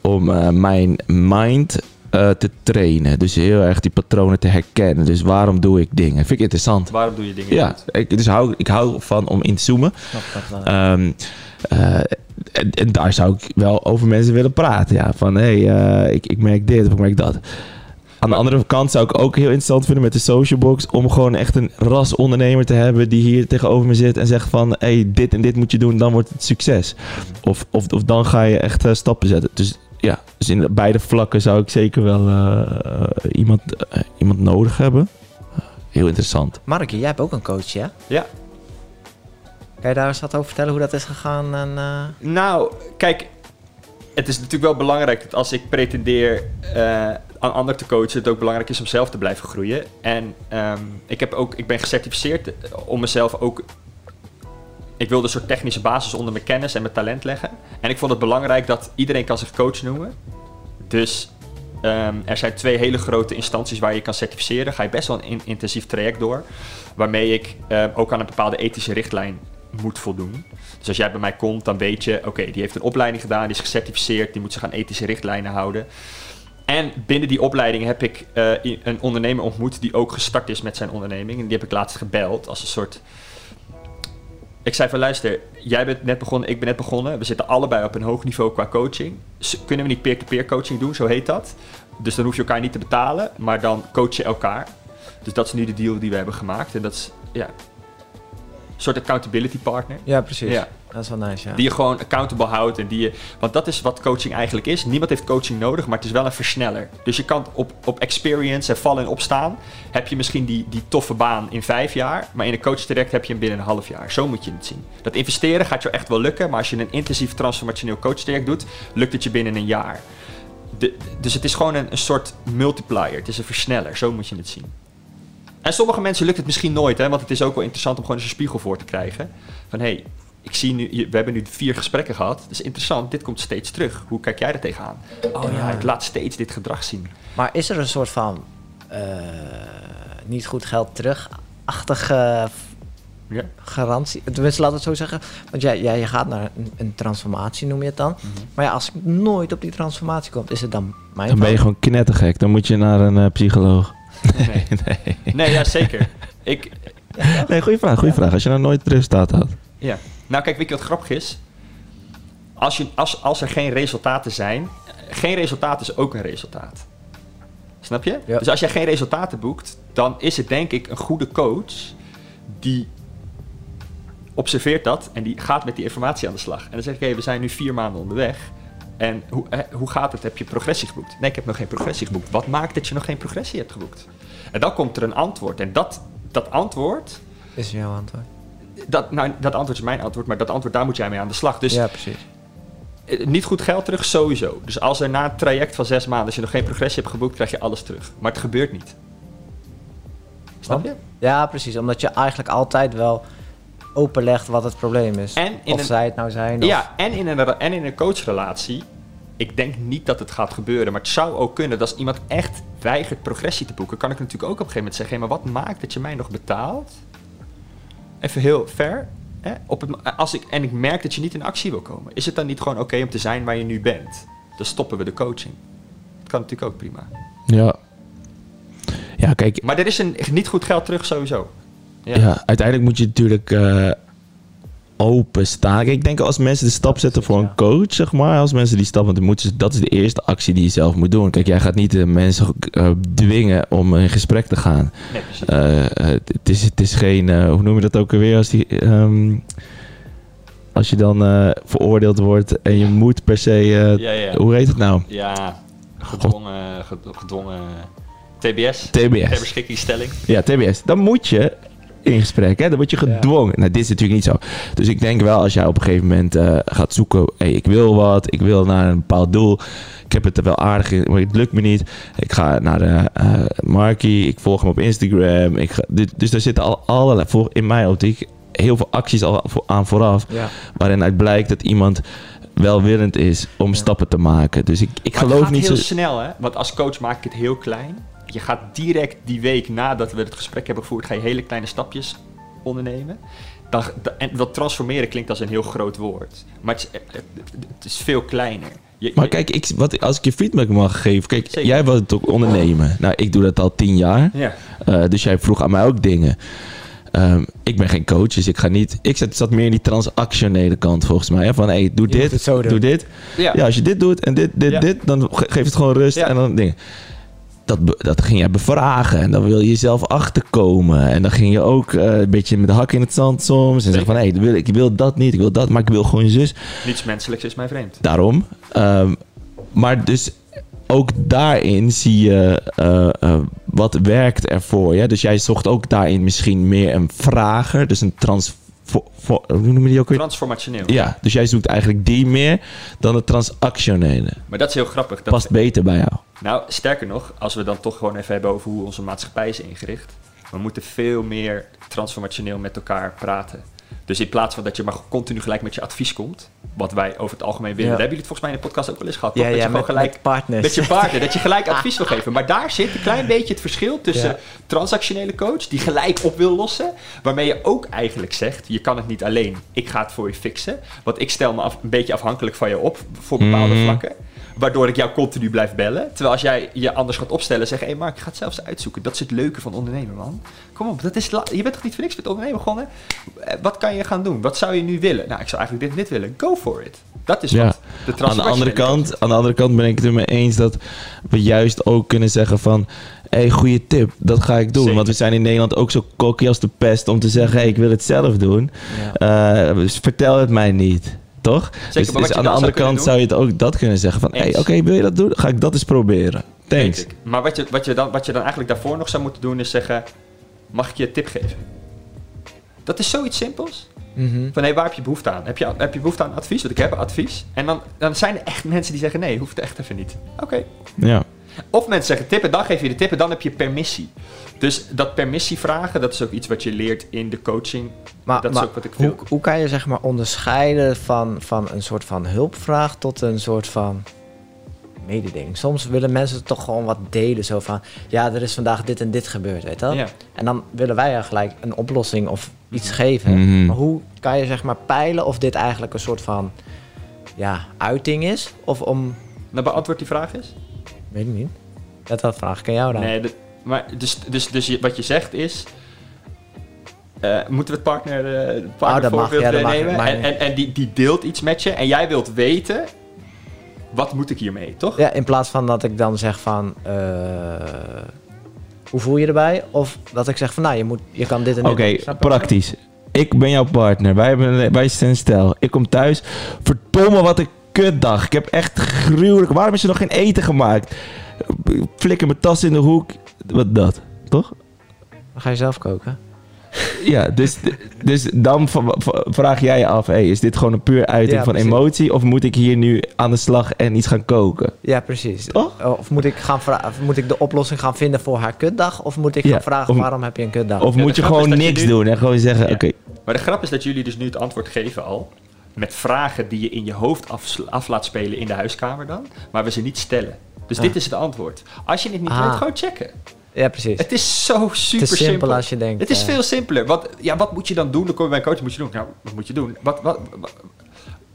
S2: om eh, mijn mind eh, te trainen. Dus heel erg die patronen te herkennen. Dus waarom doe ik dingen? Vind ik interessant.
S3: Waarom doe je dingen
S2: Ja,
S3: goed?
S2: ik, dus hou, ik hou van om in te zoomen. Eh, en, en daar zou ik wel over mensen willen praten. Ja, van hé, hey, eh, ik, ik merk dit of ik merk dat. Aan de andere kant zou ik ook heel interessant vinden met de social box om gewoon echt een ras ondernemer te hebben die hier tegenover me zit en zegt van hé, hey, dit en dit moet je doen, dan wordt het succes. Of, of, of dan ga je echt stappen zetten. Dus ja, dus in beide vlakken zou ik zeker wel eh, eh, iemand, eh, iemand nodig hebben. heel interessant.
S1: Markie, jij hebt ook een coach, ja?
S3: Ja.
S1: Kan je daar eens wat over vertellen hoe dat is gegaan? En, eh,
S3: Nou, kijk, het is natuurlijk wel belangrijk dat als ik pretendeer eh aan anderen te coachen, het ook belangrijk is om zelf te blijven groeien. En ehm, ik, heb ook, ik ben gecertificeerd om mezelf ook. Ik wilde een soort technische basis onder mijn kennis en mijn talent leggen. En ik vond het belangrijk dat iedereen kan zich coach noemen. Dus ehm, er zijn twee hele grote instanties waar je kan certificeren. Ga je best wel een in- intensief traject door. Waarmee ik ehm, ook aan een bepaalde ethische richtlijn moet voldoen. Dus als jij bij mij komt, dan weet je, oké, die heeft een opleiding gedaan, die is gecertificeerd, die moet zich aan ethische richtlijnen houden. En binnen die opleiding heb ik eh, een ondernemer ontmoet die ook gestart is met zijn onderneming. En die heb ik laatst gebeld als een soort. Ik zei van luister, jij bent net begonnen, ik ben net begonnen. We zitten allebei op een hoog niveau qua coaching. Kunnen we niet peer-to-peer coaching doen, zo heet dat. Dus dan hoef je elkaar niet te betalen, maar dan coach je elkaar. Dus dat is nu de deal die we hebben gemaakt. En dat is ja, soort accountability partner.
S1: ja, precies.
S3: Ja.
S1: Dat is wel nice, ja.
S3: Die je gewoon accountable houdt. En die je, want dat is wat coaching eigenlijk is. Niemand heeft coaching nodig, maar het is wel een versneller. Dus je kan op, op experience en vallen en opstaan. Heb je misschien die, die toffe baan in vijf jaar. Maar in een coach direct heb je hem binnen een half jaar. Zo moet je het zien. Dat investeren gaat je echt wel lukken. Maar als je een intensief transformationeel coach direct doet, lukt het je binnen een jaar. De, dus het is gewoon een, een soort multiplier. Het is een versneller. Zo moet je het zien. En sommige mensen lukt het misschien nooit, hè, want het is ook wel interessant om gewoon eens een spiegel voor te krijgen. Van hé, hey, ik zie nu, we hebben nu vier gesprekken gehad. Dat is interessant, dit komt steeds terug. Hoe kijk jij er tegenaan? Oh ja, ik laat steeds dit gedrag zien.
S1: Maar is er een soort van eh, niet goed geld terug-achtige
S3: Ja.
S1: garantie? Tenminste, laat het zo zeggen. Want jij, jij je gaat naar een, een transformatie, noem je het dan. Maar ja, als ik nooit op die transformatie kom, is het dan mijn
S2: Dan ben je gewoon knettergek. Dan moet je naar een eh, psycholoog.
S3: Nee,
S2: nee.
S3: nee ja, zeker. Ik,
S2: Nee, goede vraag, goede vraag. Als je nou nooit het resultaat had.
S3: ja. Nou, kijk, weet je wat grappig is? Als, je, als, als er geen resultaten zijn, geen resultaat is ook een resultaat. Snap je?
S1: Ja.
S3: Dus als jij geen resultaten boekt, dan is het denk ik een goede coach die observeert dat en die gaat met die informatie aan de slag. En dan zeg ik, hé, we zijn nu vier maanden onderweg. En hoe, eh, hoe gaat het? Heb je progressie geboekt? Nee, ik heb nog geen progressie geboekt. Wat maakt dat je nog geen progressie hebt geboekt? En dan komt er een antwoord. En dat, dat antwoord,
S1: Is jouw antwoord.
S3: dat, nou, dat antwoord is mijn antwoord, maar dat antwoord, daar moet jij mee aan de slag. Dus
S1: ja, precies.
S3: eh, niet goed geld terug, sowieso. Dus als er na een traject van zes maanden, als je nog geen progressie hebt geboekt, krijg je alles terug. Maar het gebeurt niet. Snap je?
S1: Ja, precies. Omdat je eigenlijk altijd wel openlegt wat het probleem is.
S3: En in
S1: of
S3: een-
S1: zij het nou zijn. Of...
S3: Ja, en in een, en in een coachrelatie. Ik denk niet dat het gaat gebeuren, maar het zou ook kunnen dat als iemand echt weigert progressie te boeken, kan ik natuurlijk ook op een gegeven moment zeggen: hé, maar wat maakt dat je mij nog betaalt? Even heel fair. Hè? Op het, als ik, en ik merk dat je niet in actie wil komen, is het dan niet gewoon oké om te zijn waar je nu bent? Dan stoppen we de coaching. Dat kan natuurlijk ook prima.
S2: Ja. Ja, kijk,
S3: Maar er is een niet goed geld terug sowieso.
S2: Ja. uiteindelijk moet je natuurlijk eh openstaan. Kijk, ik denk als mensen de stap zetten voor een coach, zeg maar. Als mensen die stap, moeten dat is de eerste actie die je zelf moet doen. Kijk, jij gaat niet de mensen eh, dwingen om in gesprek te gaan.
S3: Nee.
S2: Eh, eh, het, is, het is geen, eh, hoe noem je dat ook alweer? Als, die, ehm, als je dan eh, veroordeeld wordt en je moet per se, eh,
S3: ja, ja.
S2: hoe heet het nou?
S3: Ja, gedwongen, ged- gedwongen TBS. Ter
S2: TBS.
S3: beschikkingstelling.
S2: Ja, TBS. Dan moet je in gesprek, hè? Dan word je gedwongen. Nou, dit is natuurlijk niet zo. Dus ik denk wel, als jij op een gegeven moment eh, gaat zoeken... Hey, ik wil wat, ik wil naar een bepaald doel. Ik heb het er wel aardig in, maar het lukt me niet. Ik ga naar de eh Markie, ik volg hem op Instagram. Ik ga, dit- dus daar zitten al allerlei, voor, in mijn optiek, heel veel acties al voor, aan vooraf.
S1: Ja.
S2: Waarin uit blijkt dat iemand welwillend is om stappen te maken. Dus ik, ik
S3: Maar het
S2: geloof
S3: gaat
S2: niet
S3: heel
S2: zo...
S3: snel, hè? Want als coach maak ik het heel klein. Je gaat direct die week nadat we het gesprek hebben gevoerd, ga je hele kleine stapjes ondernemen. Dan, da- en wat transformeren klinkt als een heel groot woord. Maar het is, het, het is veel kleiner. Je-
S2: Maar kijk, ik, wat, als ik je feedback mag geven. Kijk,
S3: Zeker.
S2: jij wilt het ook ondernemen. Nou, ik doe dat al tien jaar.
S3: Ja.
S2: Eh, dus jij vroeg aan mij ook dingen. Ehm, ik ben geen coach, dus ik ga niet... Ik zat, zat meer in die transactionele kant volgens mij. Hè? Van, hey, doe
S1: Je
S2: dit, doe dit.
S3: Ja.
S2: Ja. als je dit doet en dit, dit,
S3: Ja.
S2: dit... dan ge- geeft het gewoon rust
S3: Ja.
S2: en dan dingen. Dat, dat ging jij bevragen en dan wil je jezelf achterkomen. En dan ging je ook eh, een beetje met de hak in het zand soms. En zeggen van, hé, hey, ik wil dat niet, ik wil dat, maar ik wil gewoon zus.
S3: Niets menselijks is mij vreemd.
S2: Daarom. Ehm, maar dus ook daarin zie je eh, eh, wat werkt ervoor. Ja? Dus jij zocht ook daarin misschien meer een vrager, dus een trans... Hoe noem je die ook weer?
S3: Transformationeel.
S2: Ja, dus jij zoekt eigenlijk die meer dan het transactionele.
S3: Maar dat is heel grappig. Dat
S2: Past beter bij jou.
S3: Nou, sterker nog, als we dan toch gewoon even hebben over hoe onze maatschappij is ingericht. We moeten veel meer transformationeel met elkaar praten. Dus in plaats van dat je maar continu gelijk met je advies komt, wat wij over het algemeen willen.
S1: Ja.
S3: Daar hebben jullie het volgens mij in de podcast ook wel eens gehad.
S1: Ja,
S3: toch? dat
S1: ja,
S3: je
S1: met,
S3: gelijk
S1: met partners.
S3: met je partner, dat je gelijk advies wil geven. Maar daar zit een klein beetje het verschil tussen transactionele coach, die gelijk op wil lossen, waarmee je ook eigenlijk zegt, je kan het niet alleen, ik ga het voor je fixen. Want ik stel me af, een beetje afhankelijk van je op voor bepaalde
S2: Mhm.
S3: vlakken. Waardoor ik jou continu blijf bellen. Terwijl als jij je anders gaat opstellen, zeg hé hey Mark, ik ga het zelfs uitzoeken. Dat is het leuke van ondernemen, man. Kom op, dat is je bent toch niet voor niks met ondernemen begonnen? Eh, Wat kan je gaan doen? Wat zou je nu willen? Nou, ik zou eigenlijk dit en dit willen. Go for it. Dat is
S2: Ja.
S3: wat de
S2: Aan de, andere kant, aan de andere kant ben ik het er mee eens dat we juist ook kunnen zeggen van... Hé, hey, goede tip, dat ga ik doen.
S3: Zeker.
S2: Want we zijn in Nederland ook zo cocky als de pest om te zeggen... Hé, ik wil het zelf doen.
S1: Ja.
S2: Dus vertel het mij niet. Toch? dus dus aan de andere kant
S3: doen-
S2: zou je het ook dat kunnen zeggen van... Hé,
S3: Eens.
S2: oké, wil je dat doen? Ga ik dat eens proberen. Thanks.
S3: Maar wat je, wat, je dan, wat je dan eigenlijk daarvoor nog zou moeten doen is zeggen... Mag ik je een tip geven? Dat is zoiets simpels.
S1: Mhm.
S3: Van hé, waar heb je behoefte aan? Heb je, heb je behoefte aan advies? Want ik heb advies. En dan, dan zijn er echt mensen die zeggen nee, hoeft echt even niet. Oké.
S2: Ja.
S3: Of mensen zeggen tippen, dan geef je de tippen, dan heb je permissie. Dus dat permissie vragen, dat is ook iets wat je leert in de coaching.
S1: Maar,
S3: dat
S1: maar
S3: is ook wat ik
S1: hoe, hoe kan je zeg maar onderscheiden van, van een soort van hulpvraag tot een soort van mededeling? Soms willen mensen toch gewoon wat delen. Zo van, ja, er is vandaag dit en dit gebeurd, weet je wel?
S3: Ja.
S1: En dan willen wij ja gelijk een oplossing of iets geven.
S2: Mhm.
S1: Maar hoe kan je zeg maar peilen of dit eigenlijk een soort van ja, uiting is? Of om,
S3: Nou, beantwoord die vraag eens.
S1: Weet ik niet. Dat dat vraag ik aan jou dan.
S3: Nee, de- maar dus, dus, dus je- wat je zegt is... eh, moeten we het partner, eh
S1: Oh, mag, ja, dat mag,
S3: nemen?
S1: mag
S3: en en, en die, die deelt iets met je en jij wilt weten... Wat moet ik hiermee, toch?
S1: Ja, in plaats van dat ik dan zeg van... eh, hoe voel je erbij? Of dat ik zeg van, nou, je, moet, je kan dit en dit
S2: Oké, praktisch. Ik ben jouw partner. Wij, hebben, wij zijn stel. Ik kom thuis. Verdomme, wat een kutdag. Ik heb echt gruwelijk... Waarom is er nog geen eten gemaakt? Flikker mijn tas in de hoek. Wat dat, toch?
S1: Dan ga je zelf koken.
S2: Ja, dus, dus dan vraag jij je af... Hey, is dit gewoon een puur uiting
S1: Ja,
S2: van
S1: precies.
S2: emotie... of moet ik hier nu aan de slag en iets gaan koken?
S1: Ja, precies.
S2: Toch?
S1: Of moet ik, gaan moet ik de oplossing gaan vinden voor haar kutdag? Of moet ik
S2: Ja,
S1: gaan vragen,
S2: of-
S1: waarom heb je een kutdag?
S2: Of
S3: Ja,
S2: moet je gewoon
S3: je
S2: niks
S3: nu-
S2: doen en gewoon zeggen...
S3: Ja.
S2: Oké,
S3: Maar de grap is dat jullie dus nu het antwoord geven al. Met vragen die je in je hoofd af, af laat spelen in de huiskamer dan. Maar we ze niet stellen. Dus
S1: Ah.
S3: dit is het antwoord. Als je het niet
S1: Ah.
S3: weet, gewoon checken.
S1: ja, precies.
S3: Het is zo super
S1: Het is simpel
S3: simpel.
S1: als je denkt.
S3: Het is
S1: eh,
S3: veel simpeler. Wat, ja, wat moet je dan doen? Dan kom je bij een coach. Moet je doen? Nou, wat moet je doen? Wat, wat, wat-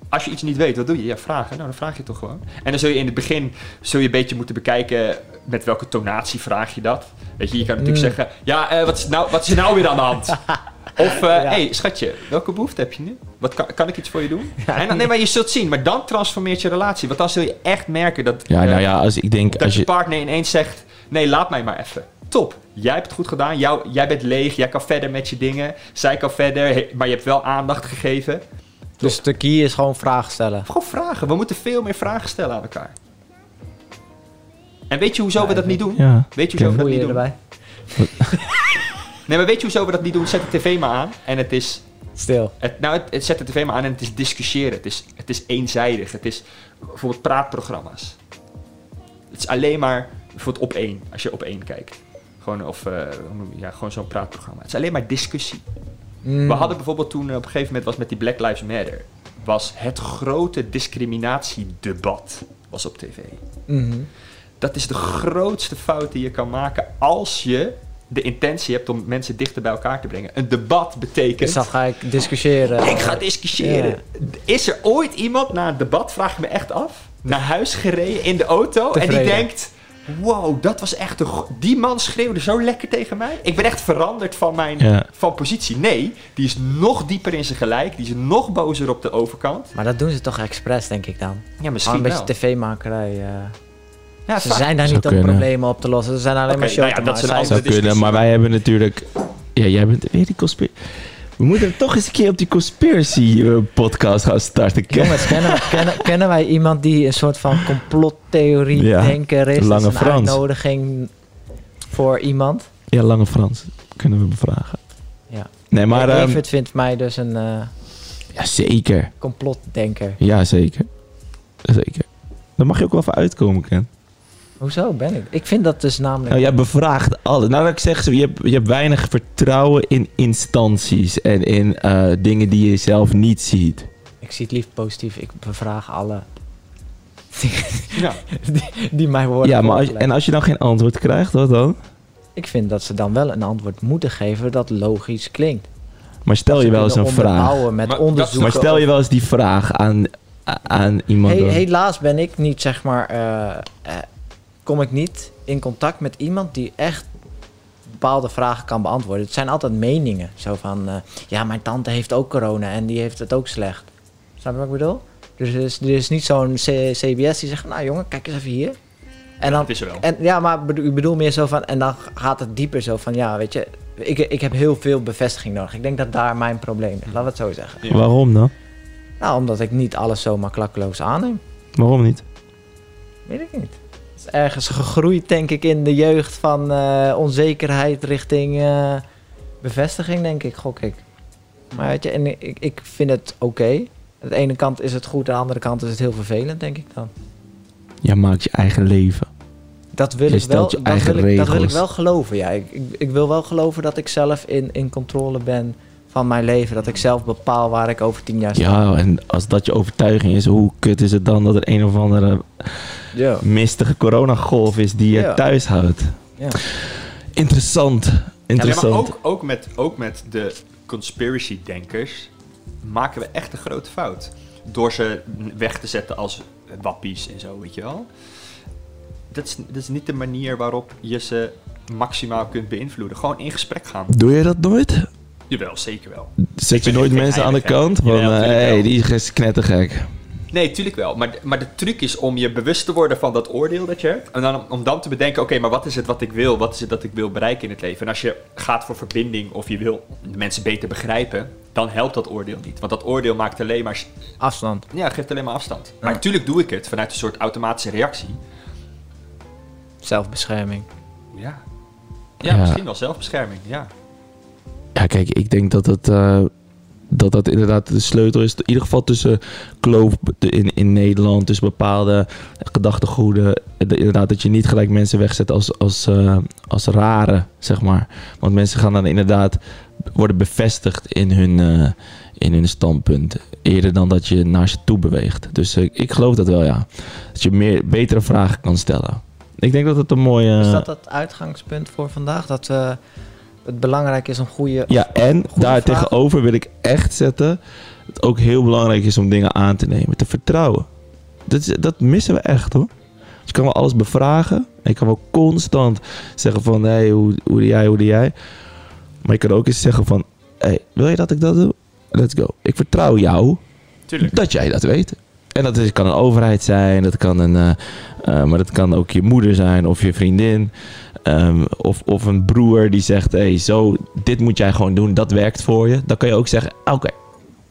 S3: als je iets niet weet, wat doe je? Ja, vragen. Nou, dan vraag je toch gewoon. En dan zul je in het begin zul je een beetje moeten bekijken met welke tonatie vraag je dat. Weet je, je kan natuurlijk
S1: Mm.
S3: zeggen, ja, eh, wat, is nou, wat is er nou weer aan de hand? Of, eh
S1: Ja.
S3: hey, schatje, welke behoefte heb je nu? Wat kan, kan ik iets voor je doen? en dan, nee, maar je zult zien. Maar dan transformeert je relatie. Want dan zul je echt merken dat,
S2: ja,
S3: eh,
S2: nou ja, als ik denk...
S3: dat
S2: Als
S3: je
S2: je,
S3: partner ineens zegt: Nee, laat mij maar even. Top. Jij hebt het goed gedaan. Jou, jij bent leeg. Jij kan verder met je dingen. Zij kan verder. maar je hebt wel aandacht gegeven.
S1: Dus de key is gewoon vragen stellen.
S3: Gewoon vragen. We moeten veel meer vragen stellen aan elkaar. En weet je hoezo
S1: Ja,
S3: we dat niet doen?
S2: ja.
S3: Weet je hoezo we dat niet doen?
S1: erbij?
S3: Nee, maar weet je hoezo we dat niet doen? Zet de tv maar aan. En het is.
S1: Stil.
S3: Het, nou, het, het zet de tv maar aan en het is discussiëren. Het is, het is eenzijdig. Het is bijvoorbeeld praatprogramma's. Het is alleen maar bijvoorbeeld op één. Als je op één kijkt. Gewoon, of, eh, ja, gewoon zo'n praatprogramma. Het is alleen maar discussie.
S1: Mm.
S3: We hadden bijvoorbeeld toen eh, op een gegeven moment was met die Black Lives Matter. Was het grote discriminatiedebat was op tv.
S1: Mhm.
S3: Dat is de grootste fout die je kan maken als je de intentie hebt om mensen dichter bij elkaar te brengen. Een debat betekent.
S1: Dus dan ga ik discussiëren.
S3: Ik ga discussiëren. Is er ooit iemand na een debat, vraag ik me echt af, naar huis gereden in de auto en die denkt: Wow, dat was echt een. Die man schreeuwde zo lekker tegen mij. Ik ben echt veranderd van mijn
S2: Ja.
S3: van positie. Nee, die is nog dieper in zijn gelijk. Die is nog bozer op de overkant.
S1: Maar dat doen ze toch expres, denk ik dan.
S3: Ja, misschien
S1: een beetje tv-makerij. eh.
S3: Ja,
S1: ze
S3: vaak-
S1: zijn daar niet om
S2: kunnen.
S1: problemen op te lossen. Ze zijn alleen maar show
S3: nou ja, dat
S1: maken.
S2: zou kunnen,
S3: discussie.
S2: maar wij hebben natuurlijk... Ja, jij bent weer die conspiratie. We moeten toch eens een keer op die conspiracy eh, podcast gaan starten. Ken-
S1: Jongens, kennen, wij- kennen, kennen wij iemand die een soort van complottheorie
S2: Ja,
S1: denker is?
S2: Lange
S1: Dat is een
S2: Frans.
S1: uitnodiging voor iemand.
S2: Ja, Lange Frans. Kunnen we bevragen.
S1: Ja.
S2: Nee, maar...
S1: Maar
S2: ehm,
S1: vindt mij dus een eh,
S2: ja, zeker.
S1: complotdenker.
S2: Ja, zeker. Zeker. Daar mag je ook wel even uitkomen, Ken.
S1: Hoezo ben ik? Ik vind dat dus namelijk...
S2: Nou, jij bevraagt alles. Nou, dat ik zeg, zo, je hebt, je hebt weinig vertrouwen in instanties en in eh, dingen die je zelf niet ziet.
S1: Ik zie het liefst positief. Ik bevraag alle
S3: Ja.
S1: die, die mij worden
S2: Ja, maar als, en als je dan geen antwoord krijgt, wat dan?
S1: Ik vind dat ze dan wel een antwoord moeten geven dat logisch klinkt.
S2: Maar stel je wel eens een vraag.
S1: Met
S3: Maar
S1: onderzoeken.
S2: Maar stel je wel eens die vraag aan, aan iemand.
S1: He- helaas ben ik niet, zeg maar, eh, eh, kom ik niet in contact met iemand die echt bepaalde vragen kan beantwoorden. Het zijn altijd meningen. Zo van, eh, ja, mijn tante heeft ook corona en die heeft het ook slecht. Snap je wat ik bedoel? Dus er is, er is niet zo'n CBS die zegt, nou jongen, kijk eens even hier. En dan,
S3: Het is er wel.
S1: en, ja, maar bedo- ik bedoel meer zo van, en dan gaat het dieper zo van, ja, weet je, ik, ik heb heel veel bevestiging nodig. Ik denk dat daar mijn probleem ligt, laten we het zo zeggen.
S3: Ja.
S2: Waarom dan?
S1: Nou, omdat ik niet alles zomaar klakkeloos aanneem.
S2: Waarom niet?
S1: Weet ik niet. Ergens gegroeid, denk ik, in de jeugd van eh, onzekerheid richting eh, bevestiging, denk ik, gok ik. Maar weet je, en ik, ik vind het oké. Aan de ene kant is het goed, aan de andere kant is het heel vervelend, denk ik dan.
S2: Jij maakt je eigen leven.
S1: Dat wil,
S2: Je
S1: ik wel, dat, wil ik, dat wil ik wel geloven, ja. Ik, ik, ik wil wel geloven dat ik zelf in, in controle ben van mijn leven. Dat ik zelf bepaal waar ik over tien jaar sta.
S2: Ja, en als dat je overtuiging is, hoe kut is het dan dat er een of andere
S1: Ja.
S2: mistige coronagolf is die je
S1: Ja.
S2: thuis houdt?
S1: Ja.
S2: Interessant.
S3: Ja,
S2: Interessant.
S3: maar ook, ook, met, ook met de conspiracy-denkers maken we echt een grote fout. Door ze weg te zetten als wappies en zo, weet je wel. Dat is, dat is niet de manier waarop je ze maximaal kunt beïnvloeden. Gewoon in gesprek gaan.
S2: Doe je dat nooit?
S3: Jawel, zeker wel.
S2: Zet je nooit mensen aan de kant? Van,
S3: Jawel,
S2: hey,
S3: wel.
S2: die is knettergek.
S3: Nee, tuurlijk wel. Maar, maar de truc is om je bewust te worden van dat oordeel dat je hebt. En dan, om- dan te bedenken, oké, maar wat is het wat ik wil? Wat is het dat ik wil bereiken in het leven? En als je gaat voor verbinding of je wil de mensen beter begrijpen, dan helpt dat oordeel niet. Want dat oordeel maakt alleen maar,
S1: Afstand.
S3: ja, geeft alleen maar afstand. Maar natuurlijk doe ik het vanuit een soort automatische reactie.
S1: Zelfbescherming.
S3: Ja. Ja,
S2: Ja.
S3: misschien wel zelfbescherming, ja.
S2: Ja, kijk, ik denk dat het, eh, dat, dat inderdaad de sleutel is. In ieder geval tussen kloof in, in Nederland, tussen bepaalde gedachtegoeden. De- inderdaad, dat je niet gelijk mensen wegzet als, als, eh, als rare, zeg maar. Want mensen gaan dan inderdaad worden bevestigd in hun, eh, in hun standpunt. Eerder dan dat je naar ze toe beweegt. Dus eh, ik geloof dat wel, ja. Dat je meer, betere vragen kan stellen. Ik denk dat het een mooie...
S1: Is dat het uitgangspunt voor vandaag? Dat eh, het belangrijk is om goede...
S2: Ja, en daar tegenover wil ik echt zetten... dat het ook heel belangrijk is om dingen aan te nemen. Te vertrouwen. Dat, is- dat missen we echt, hoor. Dus je kan wel alles bevragen. En je kan wel constant zeggen van... hé, hey, hoe, hoe doe jij, hoe doe jij? Maar je kan ook eens zeggen van... hé, hey, wil je dat ik dat doe? Let's go. Ik vertrouw jou
S3: Tuurlijk.
S2: dat jij dat weet. En dat is, kan een overheid zijn, dat kan een, eh, eh, maar dat kan ook je moeder zijn of je vriendin. Ehm, of, of een broer die zegt, hé, hey, zo, dit moet jij gewoon doen, dat werkt voor je. Dan kan je ook zeggen, oké,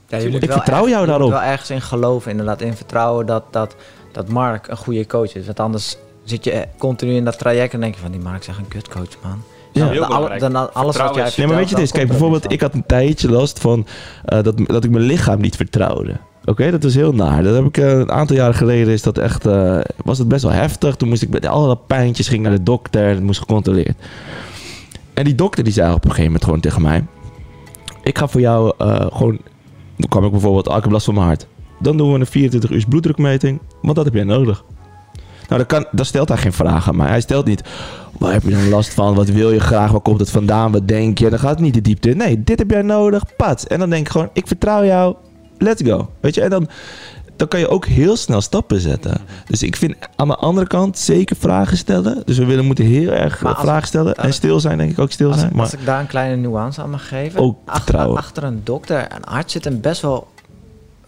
S1: Ja, je
S3: Ik
S1: moet
S2: vertrouw
S1: ergens-
S2: jou
S1: je moet
S2: daarop.
S1: wel ergens in geloven, inderdaad. In vertrouwen dat, dat, dat Mark een goede coach is. Want anders zit je continu in dat traject en denk je van... Die Mark is echt een kutcoach, man.
S2: Ja.
S1: Dan- alles wat jij
S2: Nee, maar weet je dit? Kijk, bijvoorbeeld, ik had een tijdje last van eh, dat, dat ik mijn lichaam niet vertrouwde. Oké, dat was heel naar. Dat heb ik eh, een aantal jaren geleden is dat echt, eh, was het best wel heftig. Toen moest ik met alle pijntjes ging naar de dokter, het moest gecontroleerd. En die dokter die zei op een gegeven moment gewoon tegen mij: Ik ga voor jou eh, gewoon. Dan kwam ik bijvoorbeeld, ah, ik heb last van mijn hart. Dan doen we een 24 uur bloeddrukmeting, want dat heb jij nodig. Nou, dan, kan, dan stelt hij geen vragen aan mij. Hij stelt niet, waar heb je dan last van? Wat wil je graag? Waar komt het vandaan? Wat denk je? Dan gaat het niet de diepte. Nee, dit heb jij nodig. Pat. En dan denk ik gewoon, ik vertrouw jou. Let's go. Weet je, en dan, dan kan je ook heel snel stappen zetten. Dus ik vind aan de andere kant zeker vragen stellen. Dus we willen moeten heel erg eh, vragen stellen. En stil zijn, denk ik ook stil
S1: Als,
S2: zijn. Maar
S1: als ik daar een kleine nuance aan mag geven.
S2: Ook
S1: achter, achter een dokter, een arts zit een best wel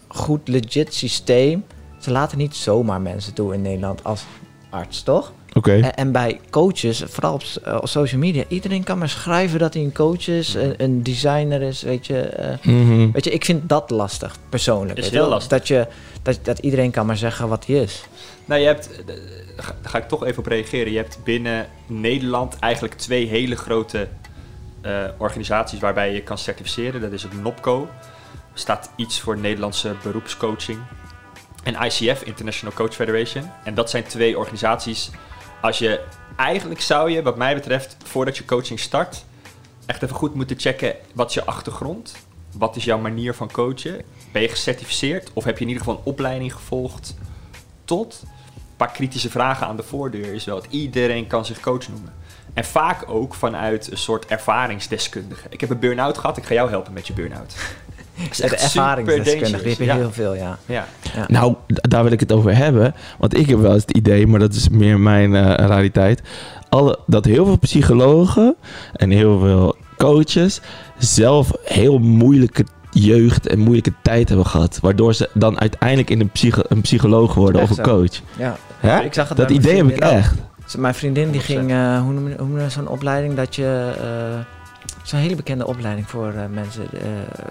S1: goed legit systeem. Ze laten niet zomaar mensen toe in Nederland als arts, toch?
S2: Oké.
S1: En, en bij coaches, vooral op, eh, op social media, iedereen kan maar schrijven dat hij een coach is, een, een designer is, weet je. eh,
S2: Mhm.
S1: weet je, ik vind dat lastig, persoonlijk.
S3: Is
S1: weet je
S3: heel
S1: wel.
S3: lastig.
S1: Dat, je, dat, dat iedereen kan maar zeggen wat hij is.
S3: Nou, je hebt, eh, daar ga ik toch even op reageren. Je hebt binnen Nederland eigenlijk twee hele grote eh, organisaties waarbij je kan certificeren. Dat is het NOPCO, staat iets voor Nederlandse beroepscoaching. En ICF, International Coach Federation. En dat zijn twee organisaties. Als je eigenlijk zou je, wat mij betreft, voordat je coaching start, echt even goed moeten checken wat is je achtergrond. Wat is jouw manier van coachen? Ben je gecertificeerd? Of heb je in ieder geval een opleiding gevolgd tot? Een paar kritische vragen aan de voordeur is wel dat iedereen kan zich coach noemen. En vaak ook vanuit een soort ervaringsdeskundige. Ik heb een burn-out gehad, ik ga jou helpen met je burn-out. Dat is echt
S1: ervaringsdeskundige,
S3: super
S1: die heb je heel veel, ja.
S3: Ja.
S1: ja.
S2: Nou, daar wil ik het over hebben. Want ik heb wel eens het idee, maar dat is meer mijn eh, realiteit. Alle, dat heel veel psychologen en heel veel coaches zelf heel moeilijke jeugd en moeilijke tijd hebben gehad. Waardoor ze dan uiteindelijk in een, psycho een psycholoog worden
S1: Echt
S2: of een
S1: zo.
S2: coach.
S1: ja.
S2: Hè?
S1: Ik zag het
S2: Dat idee heb ik echt.
S1: Mijn vriendin die
S3: 100%.
S1: ging, eh, hoe noem je, hoe noem je zo'n opleiding dat je... eh, Zo'n hele bekende opleiding voor eh, mensen. eh,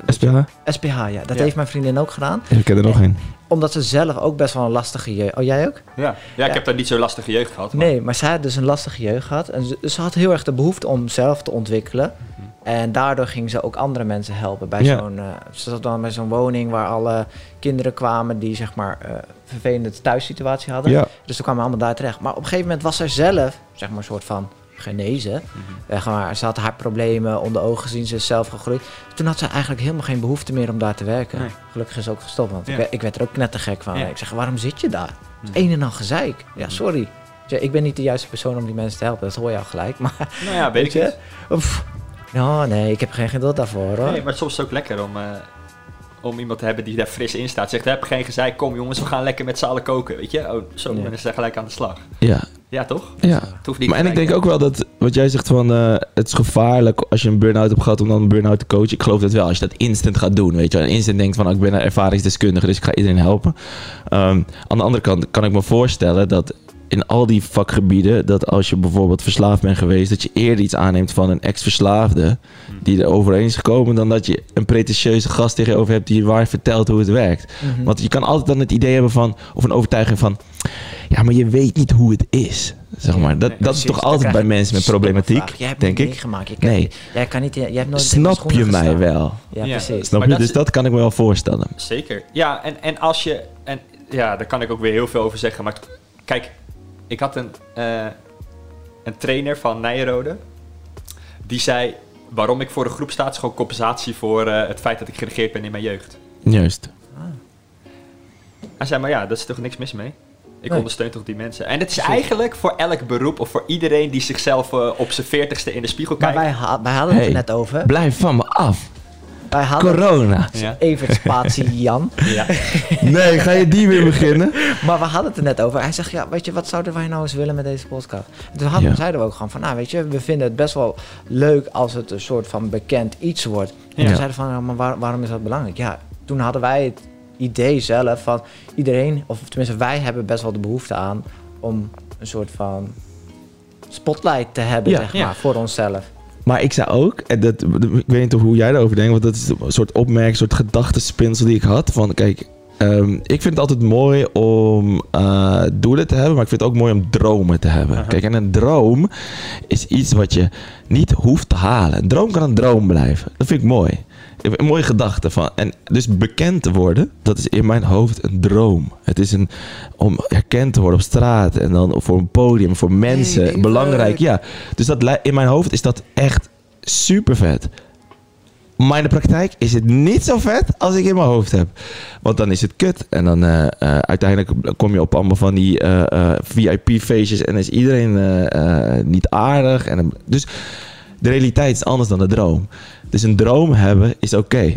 S2: SPH?
S1: SPH, ja. Dat
S3: Ja.
S1: heeft mijn vriendin ook gedaan.
S2: Ik ken er nog een.
S1: Omdat ze zelf ook best wel een lastige jeugd... Oh, jij ook?
S3: Ja. ja,
S1: Ja.
S3: ik heb daar niet zo lastige jeugd gehad. maar-
S1: Nee, maar zij had dus een lastige jeugd gehad. En ze, ze had heel erg de behoefte om zelf te ontwikkelen.
S3: Mhm.
S1: En daardoor ging ze ook andere mensen helpen. Bij
S2: Ja.
S1: zo'n, eh, ze zat dan bij zo'n woning waar alle kinderen kwamen die zeg maar eh, vervelende thuissituatie hadden.
S2: Ja.
S1: Dus toen kwamen we allemaal daar terecht. Maar op een gegeven moment was zij zelf, zeg maar, een soort van genezen. Zeg maar, ze had haar problemen onder ogen gezien, ze is zelf gegroeid. Toen had ze eigenlijk helemaal geen behoefte meer om daar te werken.
S3: Nee.
S1: Gelukkig is ze ook gestopt, want
S3: Ja.
S1: ik, werd- ik werd er ook knettergek van.
S3: Ja.
S1: Ik zeg, waarom zit je daar?
S3: Mhm.
S1: Een en al gezeik. Ja,
S3: Mhm.
S1: sorry. Ik ben niet de juiste persoon om die mensen te helpen, dat hoor je al gelijk. Maar
S3: Nou ja, weet ik
S1: je? Nou, nee, ik heb geen geduld daarvoor hoor.
S3: Nee, maar soms is het ook lekker om, eh, om iemand te hebben die daar fris in staat. Zegt, heb geen gezeik, kom jongens, we gaan lekker met z'n allen koken. Weet je? Oh, zo,
S1: Ja.
S3: dan is ze gelijk aan de slag.
S2: Ja.
S3: Ja, toch?
S2: ja.
S3: Het hoeft niet
S2: Maar en ik denk ook wel dat wat jij zegt van eh, het is gevaarlijk als je een burn-out hebt gehad om dan een burn-out te coachen. Ik geloof dat wel. Als je dat instant gaat doen, weet je, wel. en instant denkt van oh, ik ben een ervaringsdeskundige, dus ik ga iedereen helpen. Ehm, aan de andere kant kan ik me voorstellen dat in al die vakgebieden dat als je bijvoorbeeld verslaafd bent geweest, dat je eerder iets aanneemt van een ex-verslaafde die er overheen is gekomen, dan dat je een pretentieuze gast tegenover hebt die je waar vertelt hoe het werkt.
S1: Mhm.
S2: Want je kan altijd dan het idee hebben van, of een overtuiging van, ja, maar je weet niet hoe het is. Zeg maar. Dat,
S3: Nee,
S2: dat is toch altijd bij mensen met problematiek.
S1: Jij hebt
S2: denk ik.
S1: meegemaakt. Je
S2: Nee.
S1: jij kan niet, jij hebt nooit
S2: Snap je mij
S1: gestaan.
S2: wel?
S1: Ja,
S3: Ja.
S1: precies.
S2: Snap
S3: Maar
S2: je?
S3: dat
S2: Dus
S3: is-
S2: dat kan ik me wel voorstellen.
S3: Zeker. Ja, en, en als je... En ja, daar kan ik ook weer heel veel over zeggen. Maar kijk, ik had een, eh, een trainer van Nijrode. Die zei, waarom ik voor de groep sta... is gewoon compensatie voor eh, het feit dat ik geregeerd ben in mijn jeugd.
S2: Juist.
S3: Hij zei, maar ja, daar is toch niks mis mee? Ik
S1: Nee.
S3: ondersteun toch die mensen. En het is eigenlijk voor elk beroep... of voor iedereen die zichzelf eh, op zijn veertigste in de spiegel
S1: Maar
S3: kijkt...
S1: wij, ha- wij hadden het
S2: Hey.
S1: er net over.
S2: Blijf van me af.
S1: Wij hadden
S2: Corona.
S3: Ja.
S1: Evert Spatie Jan.
S3: Ja.
S2: Nee, ga je die weer beginnen?
S1: Maar we hadden het er net over. Hij zegt, ja, weet je, wat zouden wij nou eens willen met deze podcast? En toen hadden,
S2: Ja.
S1: zeiden we ook gewoon van, nou, weet je, we vinden het best wel leuk als het een soort van bekend iets wordt. En
S3: Ja.
S1: toen zeiden we van, ja, maar waar- waarom is dat belangrijk? Ja, toen hadden wij het idee zelf van iedereen, of tenminste wij hebben best wel de behoefte aan om een soort van spotlight te hebben,
S2: Ja.
S1: zeg
S3: Ja.
S1: maar, voor onszelf.
S2: Maar ik zei ook, en dat, ik weet niet hoe jij daarover denkt, want dat is een soort opmerking, een soort gedachtenspinsel die ik had. Van kijk, ehm, ik vind het altijd mooi om eh, doelen te hebben, maar ik vind het ook mooi om dromen te hebben. Kijk, en een droom is iets wat je niet hoeft te halen. Een droom kan een droom blijven. Dat vind ik mooi. Een mooie gedachte van. En dus bekend te worden, dat is in mijn hoofd een droom. Het is een om herkend te worden op straat en dan voor een podium, voor mensen.
S1: Hey,
S2: belangrijk, ja. Dus dat, in mijn hoofd is dat echt super vet. Maar in de praktijk is het niet zo vet als ik in mijn hoofd heb. Want dan is het kut. En dan eh, eh, uiteindelijk kom je op allemaal van die eh, VIP-feestjes en is iedereen niet aardig. En, dus de realiteit is anders dan de droom. Dus een droom hebben is oké.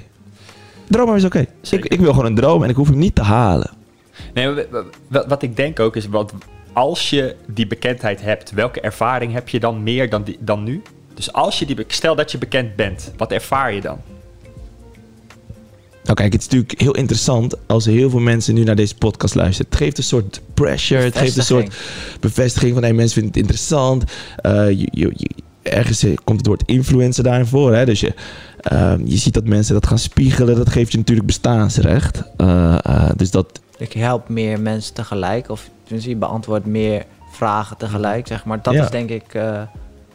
S2: Droom hebben is oké. Ik, ik wil gewoon een droom en ik hoef hem niet te halen.
S3: Nee, wat ik denk ook is, wat, als je die bekendheid hebt, welke ervaring heb je dan meer dan, die, dan nu? Dus als je die, stel dat je bekend bent, wat ervaar je dan?
S2: Nou kijk, het is natuurlijk heel interessant als heel veel mensen nu naar deze podcast luisteren. Het geeft een soort pressure, het geeft een soort bevestiging van hey, mensen vinden het interessant. Uh, je, je, ergens eh, komt het woord influencer daarin voor. Hè? Dus je, uh, je ziet dat mensen dat gaan spiegelen. Dat geeft je natuurlijk bestaansrecht. Uh, dus dat...
S1: Ik help meer mensen tegelijk. Of je beantwoord meer vragen tegelijk, zeg maar. Dat ja. is denk ik...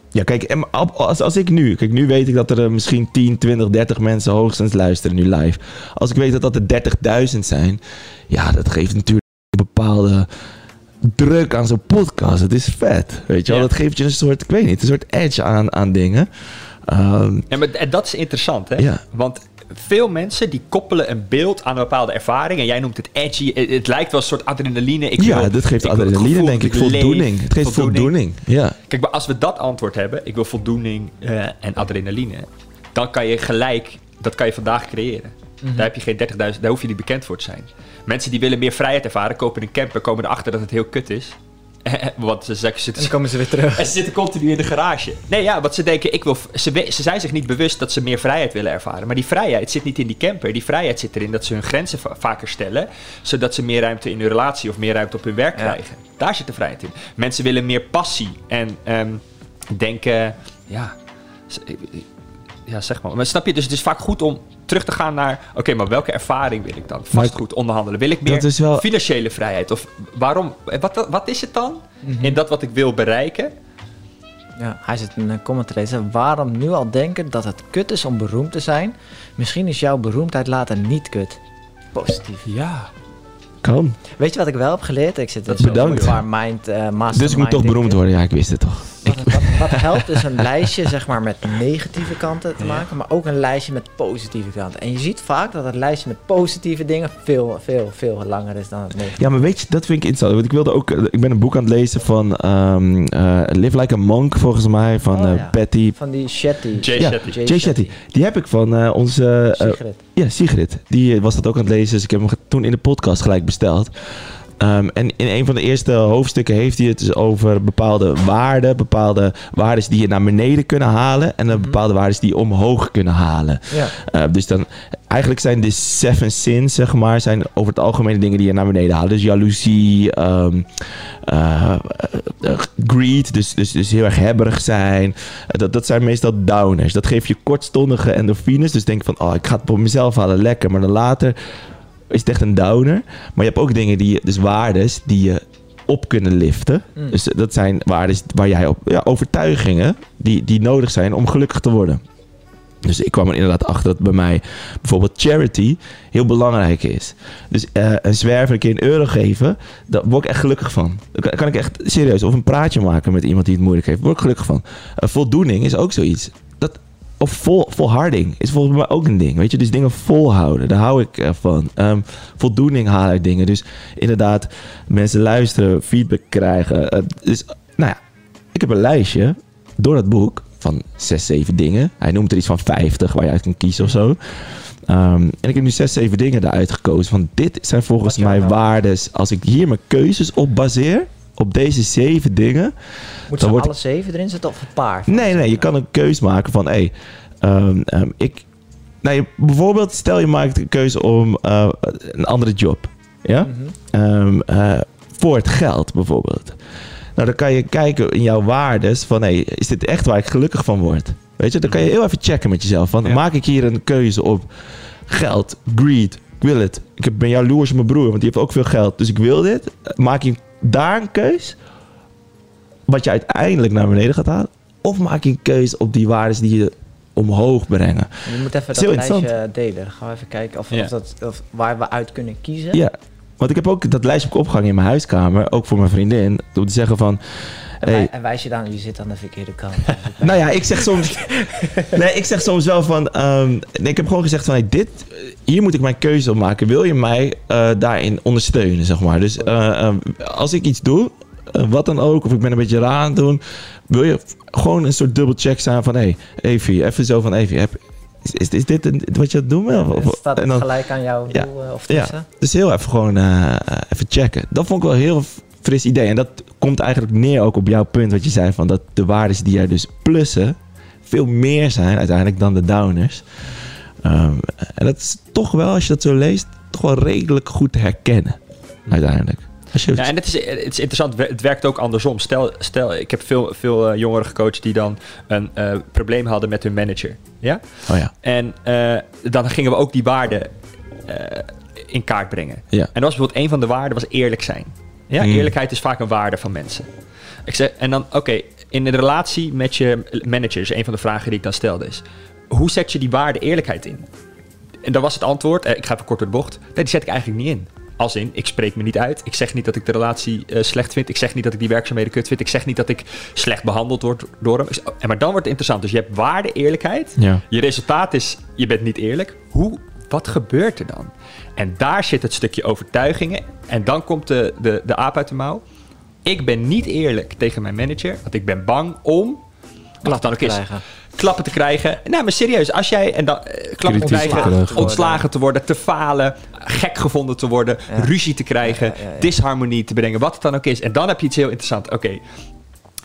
S2: Ja, kijk, als, als ik nu... Kijk, nu weet ik dat er misschien 10, 20, 30 mensen hoogstens luisteren nu live. Als ik weet dat dat er 30.000 zijn... Ja, dat geeft natuurlijk een bepaalde druk aan zo'n podcast. Het is vet, weet je wel. Dat geeft je een soort, ik weet niet, een soort edge aan, aan dingen.
S3: Um, ja, maar en dat is interessant, hè? Ja. Want veel mensen die koppelen een beeld aan een bepaalde ervaring. En jij noemt het edgy. Het, lijkt wel een soort adrenaline.
S2: Ik ja, dat geeft adrenaline, denk ik. Voldoening. Het geeft voldoening. Ja.
S3: Kijk, maar als we dat antwoord hebben, ik wil voldoening uh, en adrenaline. Dan kan je gelijk, dat kan je vandaag creëren. Mhm. Daar heb je geen 30.000, daar hoef je niet bekend voor te zijn. Mensen die willen meer vrijheid ervaren, kopen een camper, komen erachter dat het heel kut is. Want ze, ze zitten,
S1: en dan komen ze weer terug.
S3: En ze zitten continu in de garage. Nee, ja, wat ze denken, ik wil, ze, ze zijn zich niet bewust dat ze meer vrijheid willen ervaren. Maar die vrijheid zit niet in die camper. Die vrijheid zit erin dat ze hun grenzen vaker stellen. Zodat ze meer ruimte in hun relatie of meer ruimte op hun werk krijgen. Daar zit de vrijheid in. Mensen willen meer passie en um, denken, ja, ja, zeg maar. Maar snap je, dus het is vaak goed om terug te gaan naar... oké, maar welke ervaring wil ik dan? Vastgoed onderhandelen. Wil ik meer wel... financiële vrijheid? Of waarom? Wat, wat is het dan mhm. in dat wat ik wil bereiken?
S1: Ja, hij zit in een comment te lezen. Waarom nu al denken dat het kut is om beroemd te zijn? Misschien is jouw beroemdheid later niet kut. Positief.
S3: Ja.
S2: Kan.
S1: Weet je wat ik wel heb geleerd? Ik zit
S2: in zo'n
S1: mind uh, master.
S2: Dus ik moet toch beroemd worden? Ja, ik wist het toch.
S1: Wat, wat, helpt is een lijstje zeg maar, met negatieve kanten te maken, maar ook een lijstje met positieve kanten. En je ziet vaak dat het lijstje met positieve dingen veel, veel, veel langer is dan het negatieve.
S2: Ja, maar weet je, dat vind ik interessant. Want ik wilde ook, ik ben een boek aan het lezen van um, uh, Live Like a Monk, volgens mij, van oh, uh, ja. Patty.
S1: Van die Shetty.
S3: Jay ja, Shetty.
S2: Jay Shetty. Die heb ik van uh, onze...
S1: Sigrid.
S2: Ja, Sigrid. Die was dat ook aan het lezen, dus ik heb hem toen in de podcast gelijk besteld. Um, en in een van de eerste hoofdstukken heeft hij het dus over bepaalde waarden. Bepaalde waarden die je naar beneden kunnen halen. En dan mhm. bepaalde waarden die je omhoog kunnen halen. Ja. Uh, dus dan, eigenlijk zijn de seven sins, zeg maar, zijn over het algemeen dingen die je naar beneden haalt. Dus jaloezie, um, uh, uh, greed, dus, dus, dus heel erg hebberig zijn. dat, dat zijn meestal downers. Dat geeft je kortstondige endorfines. Dus denk van, oh, ik ga het voor mezelf halen, lekker. Maar dan later is het echt een downer. Maar je hebt ook dingen die, dus waardes die je op kunnen liften. Mm. Dus dat zijn waardes waar jij op, ja, overtuigingen die, die nodig zijn om gelukkig te worden. Dus ik kwam er inderdaad achter dat bij mij bijvoorbeeld charity heel belangrijk is. Dus uh, een zwerver een keer een euro geven, daar word ik echt gelukkig van. Dan kan, ik echt serieus, of een praatje maken met iemand die het moeilijk heeft, word ik gelukkig van. Uh, voldoening is ook zoiets. Dat of vol, volharding is volgens mij ook een ding. Weet je, dus dingen volhouden. Daar hou ik van. Um, voldoening halen uit dingen. Dus inderdaad, mensen luisteren, feedback krijgen. Uh, dus, nou ja, ik heb een lijstje door het boek van zes, zeven dingen. Hij noemt er iets van 50 waar je uit kan kiezen of zo. Um, en ik heb nu zes, zeven dingen eruit gekozen. Van dit zijn volgens mij nou? waardes. Als ik hier mijn keuzes op baseer, op deze zeven dingen.
S1: Moet je alle zeven erin zitten of een paar?
S2: Nee, nee, je kan een keus maken van, hé, hey, um, ik... Nee, bijvoorbeeld, stel je maakt een keuze om uh, een andere job. Ja? Mm -hmm. uh, voor het geld, bijvoorbeeld. Nou, dan kan je kijken in jouw waardes van, hé, hey, is dit echt waar ik gelukkig van word? Weet je, dan kan je heel even checken met jezelf. Van, ja. maak ik hier een keuze op geld, greed, ik wil het. Ik ben jaloers op mijn broer, want die heeft ook veel geld. Dus ik wil dit. Maak je daar een keus wat je uiteindelijk naar beneden gaat halen? Of maak je een keus op die waarden die je omhoog brengen?
S1: Je moet even dat lijstje delen. Dan gaan we even kijken of, of dat, of waar we uit kunnen kiezen.
S2: Ja, want ik heb ook dat lijstje opgehangen in mijn huiskamer, ook voor mijn vriendin, om te zeggen van...
S1: En, en wijs je dan, je zit aan de verkeerde kant.
S2: nou ja, ik zeg soms. nee, ik zeg soms wel van. Um, nee, ik heb gewoon gezegd van hey, dit, hier moet ik mijn keuze op maken. Wil je mij uh, daarin ondersteunen, zeg maar. Dus uh, um, als ik iets doe, uh, wat dan ook, of ik ben een beetje raar aan het doen, wil je gewoon een soort dubbelcheck zijn van hé, hey, Evie, even zo van Evie, heb, is, dit een, wat je aan het doen bent?
S1: Of, staat het dan, gelijk aan jouw ja, doel of tussen?
S2: Ja, dus heel even gewoon even checken. Dat vond ik wel heel fris idee. En dat komt eigenlijk neer ook op jouw punt wat je zei van dat de waardes die er dus plussen veel meer zijn uiteindelijk dan de downers. Ehm, en dat is toch wel, als je dat zo leest, toch wel redelijk goed te herkennen. Uiteindelijk. Je,
S3: Ja, en het is, het is interessant, het werkt ook andersom. Stel, stel ik heb veel, veel eh, jongeren gecoacht die dan een eh, probleem hadden met hun manager. Ja?
S2: Oh ja.
S3: En eh, dan gingen we ook die waarden in kaart brengen.
S2: Ja.
S3: En dat was bijvoorbeeld een van de waarden was eerlijk zijn. Ja,
S2: Mm.
S3: eerlijkheid is vaak een waarde van mensen. Ik zeg, en dan, oké, in de relatie met je manager, is een van de vragen die ik dan stelde, is: hoe zet je die waarde eerlijkheid in? En dan was het antwoord, eh, ik ga even kort door de bocht, nee, die zet ik eigenlijk niet in. Als in, ik spreek me niet uit. Ik zeg niet dat ik de relatie eh, slecht vind. Ik zeg niet dat ik die werkzaamheden kut vind. Ik zeg niet dat ik slecht behandeld word door hem. En maar dan wordt het interessant. Dus je hebt waarde, eerlijkheid.
S2: Ja.
S3: Je resultaat is, je bent niet eerlijk. Hoe, wat gebeurt er dan? En daar zit het stukje overtuigingen. En dan komt de, de, de aap uit de mouw. Ik ben niet eerlijk tegen mijn manager, want ik ben bang om... Wat het dan ook is,
S1: krijgen.
S3: klappen te krijgen. Nou, maar serieus, als jij en dan eh, klappen te krijgen, ontslagen te worden, te falen, gek gevonden te worden,
S1: Ja.
S3: ruzie te krijgen,
S1: Ja, ja, ja, ja.
S3: disharmonie te brengen, wat het dan ook is. En dan heb je iets heel interessants. Oké.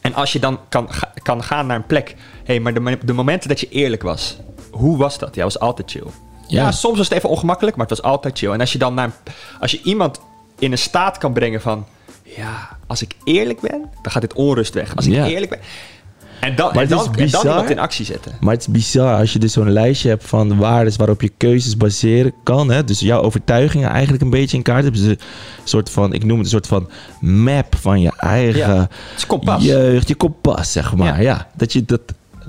S3: En als je dan kan, ga- kan gaan naar een plek, hé, hey, maar de, de momenten dat je eerlijk was, hoe was dat? Ja, was altijd chill. Ja.
S2: Ja.
S3: soms was het even ongemakkelijk, maar het was altijd chill. En als je dan naar, als je iemand in een staat kan brengen van, ja, als ik eerlijk ben, dan gaat dit onrust weg. Als ik
S2: Ja.
S3: eerlijk ben. En dan,
S2: Maar
S3: en
S2: het
S3: dan, en
S2: bizar.
S3: iemand in actie zetten.
S2: Maar het is bizar als je dus zo'n lijstje hebt van waarden waarop je keuzes baseren kan. Hè? Dus jouw overtuigingen eigenlijk een beetje in kaart hebben. Dus een soort van, ik noem het een soort van map van je eigen
S3: Ja, Het is kompas.
S2: jeugd, je kompas, zeg maar.
S3: Ja.
S2: Ja. dat je dat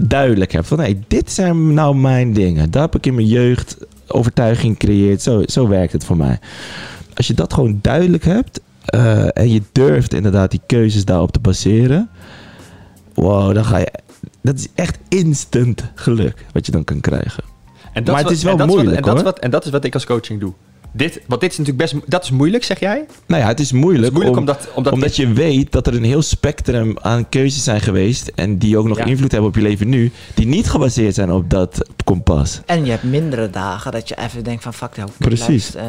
S2: duidelijk hebt. Van hey, dit zijn nou mijn dingen. Daar heb ik in mijn jeugd overtuiging gecreëerd. Zo, zo werkt het voor mij. Als je dat gewoon duidelijk hebt eh, en je durft inderdaad die keuzes daarop te baseren. Wow, dan ga je. Dat is echt instant geluk wat je dan kan krijgen.
S3: En
S2: Maar het
S3: wat-
S2: is wel
S3: en dat wat-
S2: moeilijk,
S3: en dat is wat, en dat is wat ik als coaching doe. Dit, want dit is natuurlijk best... Dat is moeilijk, zeg jij?
S2: Nou ja, het is moeilijk,
S3: Het is moeilijk
S2: om-
S3: omdat- omdat-
S2: omdat je weet dat er een heel spectrum aan keuzes zijn geweest. En die ook nog
S3: Ja.
S2: invloed hebben op je leven nu. Die niet gebaseerd zijn op dat kompas.
S1: En je hebt mindere dagen dat je even denkt van fuck, nou,
S2: Precies.
S1: eh,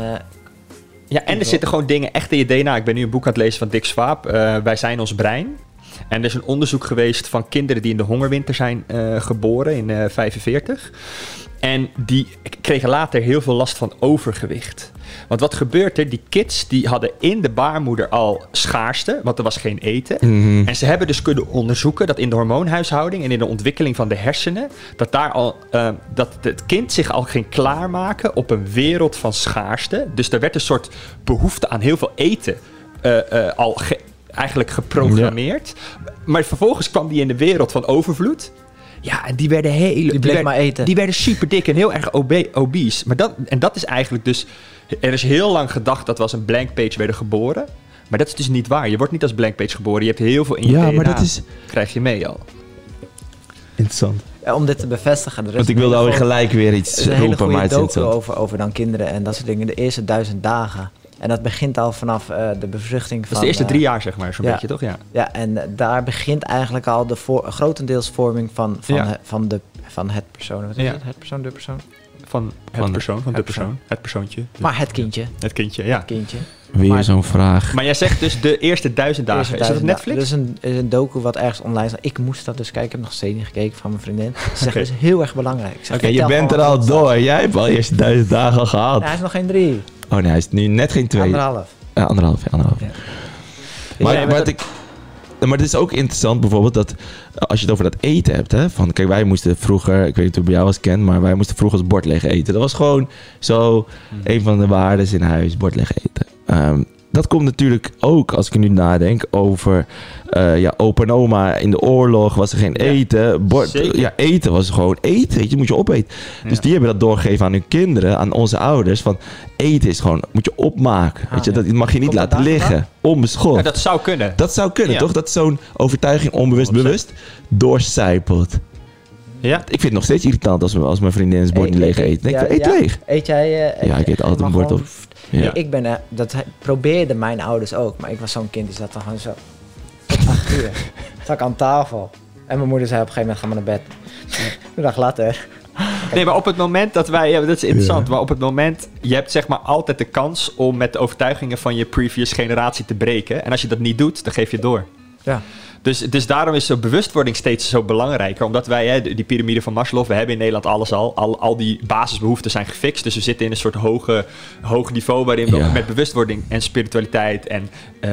S3: Ja, en er zitten gewoon dingen echt in je DNA. Ik ben nu een boek aan het lezen van Dick Swaap. eh, Wij zijn ons brein. En er is een onderzoek geweest van kinderen die in de hongerwinter zijn eh, geboren in eh 45. En die kregen later heel veel last van overgewicht. Want wat gebeurt er? Die kids die hadden in de baarmoeder al schaarste, want er was geen eten.
S2: Mhm.
S3: En ze hebben dus kunnen onderzoeken dat in de hormoonhuishouding en in de ontwikkeling van de hersenen, dat daar al eh, dat het kind zich al ging klaarmaken op een wereld van schaarste. Dus er werd een soort behoefte aan heel veel eten eh, eh, al ge- eigenlijk geprogrammeerd. Maar vervolgens kwam die in de wereld van overvloed. Ja, en die werden heel. Die,
S1: bleef
S3: werden-
S1: maar eten.
S3: Die werden super dik en heel erg obe- obese. Maar dat, en dat is eigenlijk dus. Er is heel lang gedacht dat we als een blank page werden geboren. Maar dat is dus niet waar. Je wordt niet als blank page geboren. Je hebt heel veel in je
S2: Ja,
S3: DNA.
S2: maar dat is
S3: Krijg je mee al.
S2: interessant.
S1: ja, om dit te bevestigen. Er is
S2: Want ik wilde alweer gelijk weer
S1: er
S2: iets
S1: is een hele
S2: roepen, maar
S1: goede
S2: het is
S1: over, over dan kinderen en dat soort dingen. De eerste duizend dagen. En dat begint al vanaf eh, de bevruchting
S3: Dat
S1: van...
S3: is de eerste
S1: eh,
S3: drie jaar, zeg maar, zo'n
S1: ja.
S3: beetje, toch? Ja.
S1: Ja, en eh, daar begint eigenlijk al de voor, grotendeels vorming van, van,
S3: Ja.
S1: he- van, de, van het persoon. Wat is
S3: Ja.
S1: het? Het persoon, de persoon?
S3: Van het
S2: Van-
S3: persoon, van de
S1: het
S3: persoon. Het persoontje.
S1: Maar het kindje.
S3: Het kindje, ja.
S1: kindje.
S2: Weer zo'n vraag.
S3: Maar jij zegt dus de eerste duizend dagen.
S1: Eerste
S3: is dat op Netflix?
S1: dagen. Dus een, is een docu wat ergens online staat. Ik moest dat dus kijken. Ik heb nog steeds niet gekeken van mijn vriendin. Ze zegt, het is heel erg belangrijk.
S2: Oké, je bent er al door. Jij hebt al eerst duizend dagen al gehaald.
S1: Ja, hij is nog geen drie.
S2: Oh nee, hij is nu net geen twee.
S1: Anderhalf.
S2: Ja, anderhalf, ja, anderhalf.
S1: Ja.
S2: Maar,
S3: Ja, maar dat-
S2: ik, maar het is ook interessant bijvoorbeeld dat eh, als je het over dat eten hebt, hè, van kijk, wij moesten vroeger, ik weet niet of het bij jou was Ken, maar wij moesten vroeger ons bord leeg eten. Dat was gewoon zo een van de waarden in huis, bord leeg eten. Ehm, dat komt natuurlijk ook, als ik nu nadenk, over eh, ja, opa en oma in de oorlog was er geen
S3: Ja,
S2: eten. Bord, ja, eten was gewoon eten, weet je, moet je opeten. Dus die hebben dat doorgegeven aan hun kinderen, aan onze ouders, van eten is gewoon, moet je opmaken.
S1: Ah,
S2: weet je, dat mag je niet
S1: Komt
S2: laten liggen, onbeschot.
S3: Ja, dat zou kunnen.
S2: Dat zou kunnen, toch? Dat zo'n overtuiging onbewust
S3: 100%.
S2: bewust doorcijpelt.
S3: Ja.
S2: Ik vind het nog steeds irritant als, als mijn vriendin zijn bord niet leeg eet.
S1: Ja,
S2: eet
S1: ja.
S2: leeg.
S1: Eet jij... eh,
S2: Ja, ik eet altijd
S1: mag
S2: een bord op. Ja.
S1: Ik ben, eh, dat probeerden mijn ouders ook, maar ik was zo'n kind die zat dan gewoon zo. Acht uur. Zat ik aan tafel. En mijn moeder zei op een gegeven moment, ga maar naar bed. Een dag later.
S3: Nee, maar op het moment dat wij... Ja, dat is interessant. Maar op het moment... Je hebt zeg maar altijd de kans om met de overtuigingen van je previous generatie te breken. En als je dat niet doet, dan geef je het door.
S1: Ja.
S3: Dus, dus daarom is zo bewustwording steeds zo belangrijker. Omdat wij, hè, die piramide van Maslow, we hebben in Nederland alles al. Al, al die basisbehoeften zijn gefixt. Dus we zitten in een soort hoge, hoog niveau waarin we
S2: Ja.
S3: met bewustwording en spiritualiteit en eh,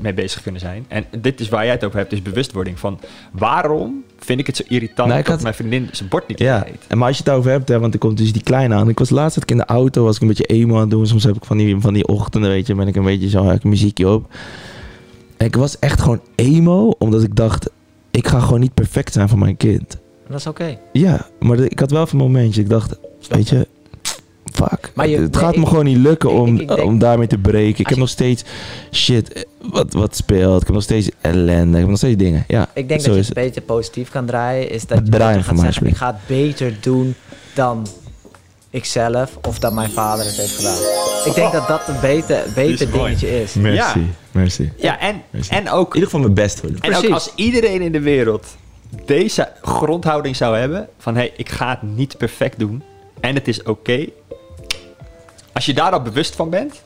S3: mee bezig kunnen zijn. En dit is waar jij het over hebt, is bewustwording. Van waarom vind ik het zo irritant
S2: Nou,
S3: dat
S2: had-
S3: mijn vriendin zijn bord niet
S2: Ja,
S3: eet?
S2: en maar als je het over hebt, hè, want er komt dus die kleine aan. Ik was laatst ik in de auto, was ik een beetje emo aan het doen. Soms heb ik van die, van die ochtenden, weet je, ben ik een beetje zo, heb ik muziekje op. En ik was echt gewoon emo, omdat ik dacht, ik ga gewoon niet perfect zijn voor mijn kind.
S1: Dat is oké.
S2: Ja, maar ik had wel even een momentje. Ik dacht, weet je, fuck.
S1: Maar je-
S2: het
S1: nee,
S2: gaat me
S1: ik-
S2: gewoon niet lukken
S1: ik-
S2: om,
S1: ik denk-
S2: om daarmee te breken. Ik heb
S1: je-
S2: nog steeds shit eh, wat, wat speelt. Ik heb nog steeds ellende. Ik heb nog steeds dingen. Ja,
S1: Ik denk
S2: zo
S1: dat je het
S2: het.
S1: beter positief kan draaien. Is dat je
S2: Draaien
S1: gaat zeggen, ik ga het beter doen dan ikzelf of dat mijn vader het heeft gedaan. Ik denk dat dat een beter, beter
S3: mooi.
S1: dingetje is.
S2: Merci,
S3: Ja.
S2: Merci.
S3: Ja, en,
S2: Merci.
S3: en ook
S2: In ieder geval mijn best doen.
S3: En ook als iedereen in de wereld deze grondhouding zou hebben: van hé, hey, ik ga het niet perfect doen en het is oké. Als je daar al bewust van bent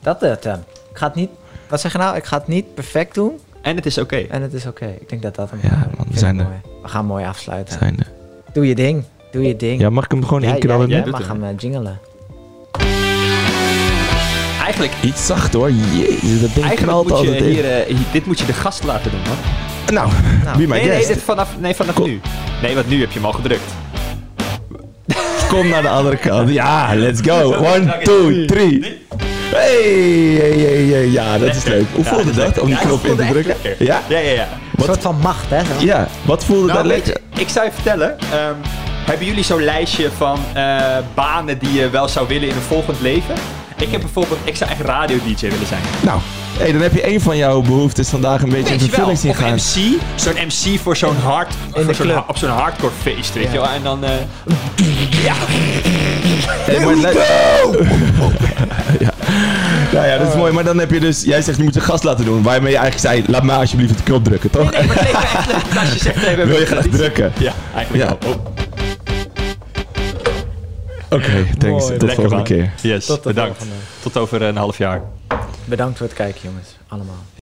S1: Dat het hem. Ik ga het niet... Wat zeg je nou? Ik ga het niet perfect doen
S3: en het is oké.
S1: en het is oké. Ik denk dat dat hem
S2: Ja, man, we zijn er.
S1: mooi. We gaan mooi afsluiten.
S2: Zijn er.
S1: Doe je ding. Doe je ding.
S2: Ja, mag ik hem gewoon
S1: Jij-
S2: inknallen?
S1: jij
S3: doet
S1: mag
S3: hem.
S1: eh, jingelen.
S3: Eigenlijk,
S2: Iets zacht hoor. Jezus, dat ding
S3: eigenlijk
S2: knalt
S3: moet je
S2: altijd in.
S3: hier, eh, hier- dit moet je de gast laten doen, man.
S2: Nou,
S1: Nou,
S3: nee, nee,
S2: guest.
S3: dit vanaf, nee, vanaf
S2: Kom.
S3: nu. Nee, want nu heb je hem al gedrukt.
S2: Kom naar de andere kant. Ja, let's go. One, two, three. Hey, hey, hey, hey. Ja, dat is leuk. Hoe
S3: Ja,
S2: voelde
S3: dat is
S2: dat
S3: lekker.
S2: om die
S3: Ja,
S2: knop in te drukken? Ja?
S3: Ja, ja, ja.
S1: Een
S2: Wat-
S1: soort van macht, hè? zo.
S2: Ja, wat voelde
S3: Nou,
S2: dat lekker?
S3: je, ik zou je vertellen. ehm, hebben jullie zo'n lijstje van eh, banen die je wel zou willen in een volgend leven? Ik heb bijvoorbeeld, ik zou echt radio-dj willen zijn.
S2: Nou, hey, dan heb je een van jouw behoeftes vandaag een beetje in vervulling zien
S3: of
S2: gaan.
S3: MC, zo'n MC voor zo'n hard, voor zo'n op zo'n hardcore feest, weet
S1: Ja.
S3: je wel. En dan, eh, ja,
S2: Hey, maar ja. Nou ja, dat is mooi. Maar dan heb je dus... Jij zegt, je moet een gast laten doen. Waarmee je eigenlijk zei, laat mij alsjeblieft de knop drukken, toch?
S3: nee, maar het me echt leuk als je zegt, nee, we hebben
S2: Wil je graag drukken?
S3: Ja, eigenlijk
S2: Ja.
S3: wel. Oh,
S2: Oké, thanks.
S1: Mooi.
S2: Tot
S3: lekker,
S2: volgende
S3: man.
S2: keer.
S3: Yes,
S1: Tot de
S3: bedankt.
S1: volgende.
S3: Tot over een half jaar.
S1: Bedankt voor het kijken, jongens. Allemaal.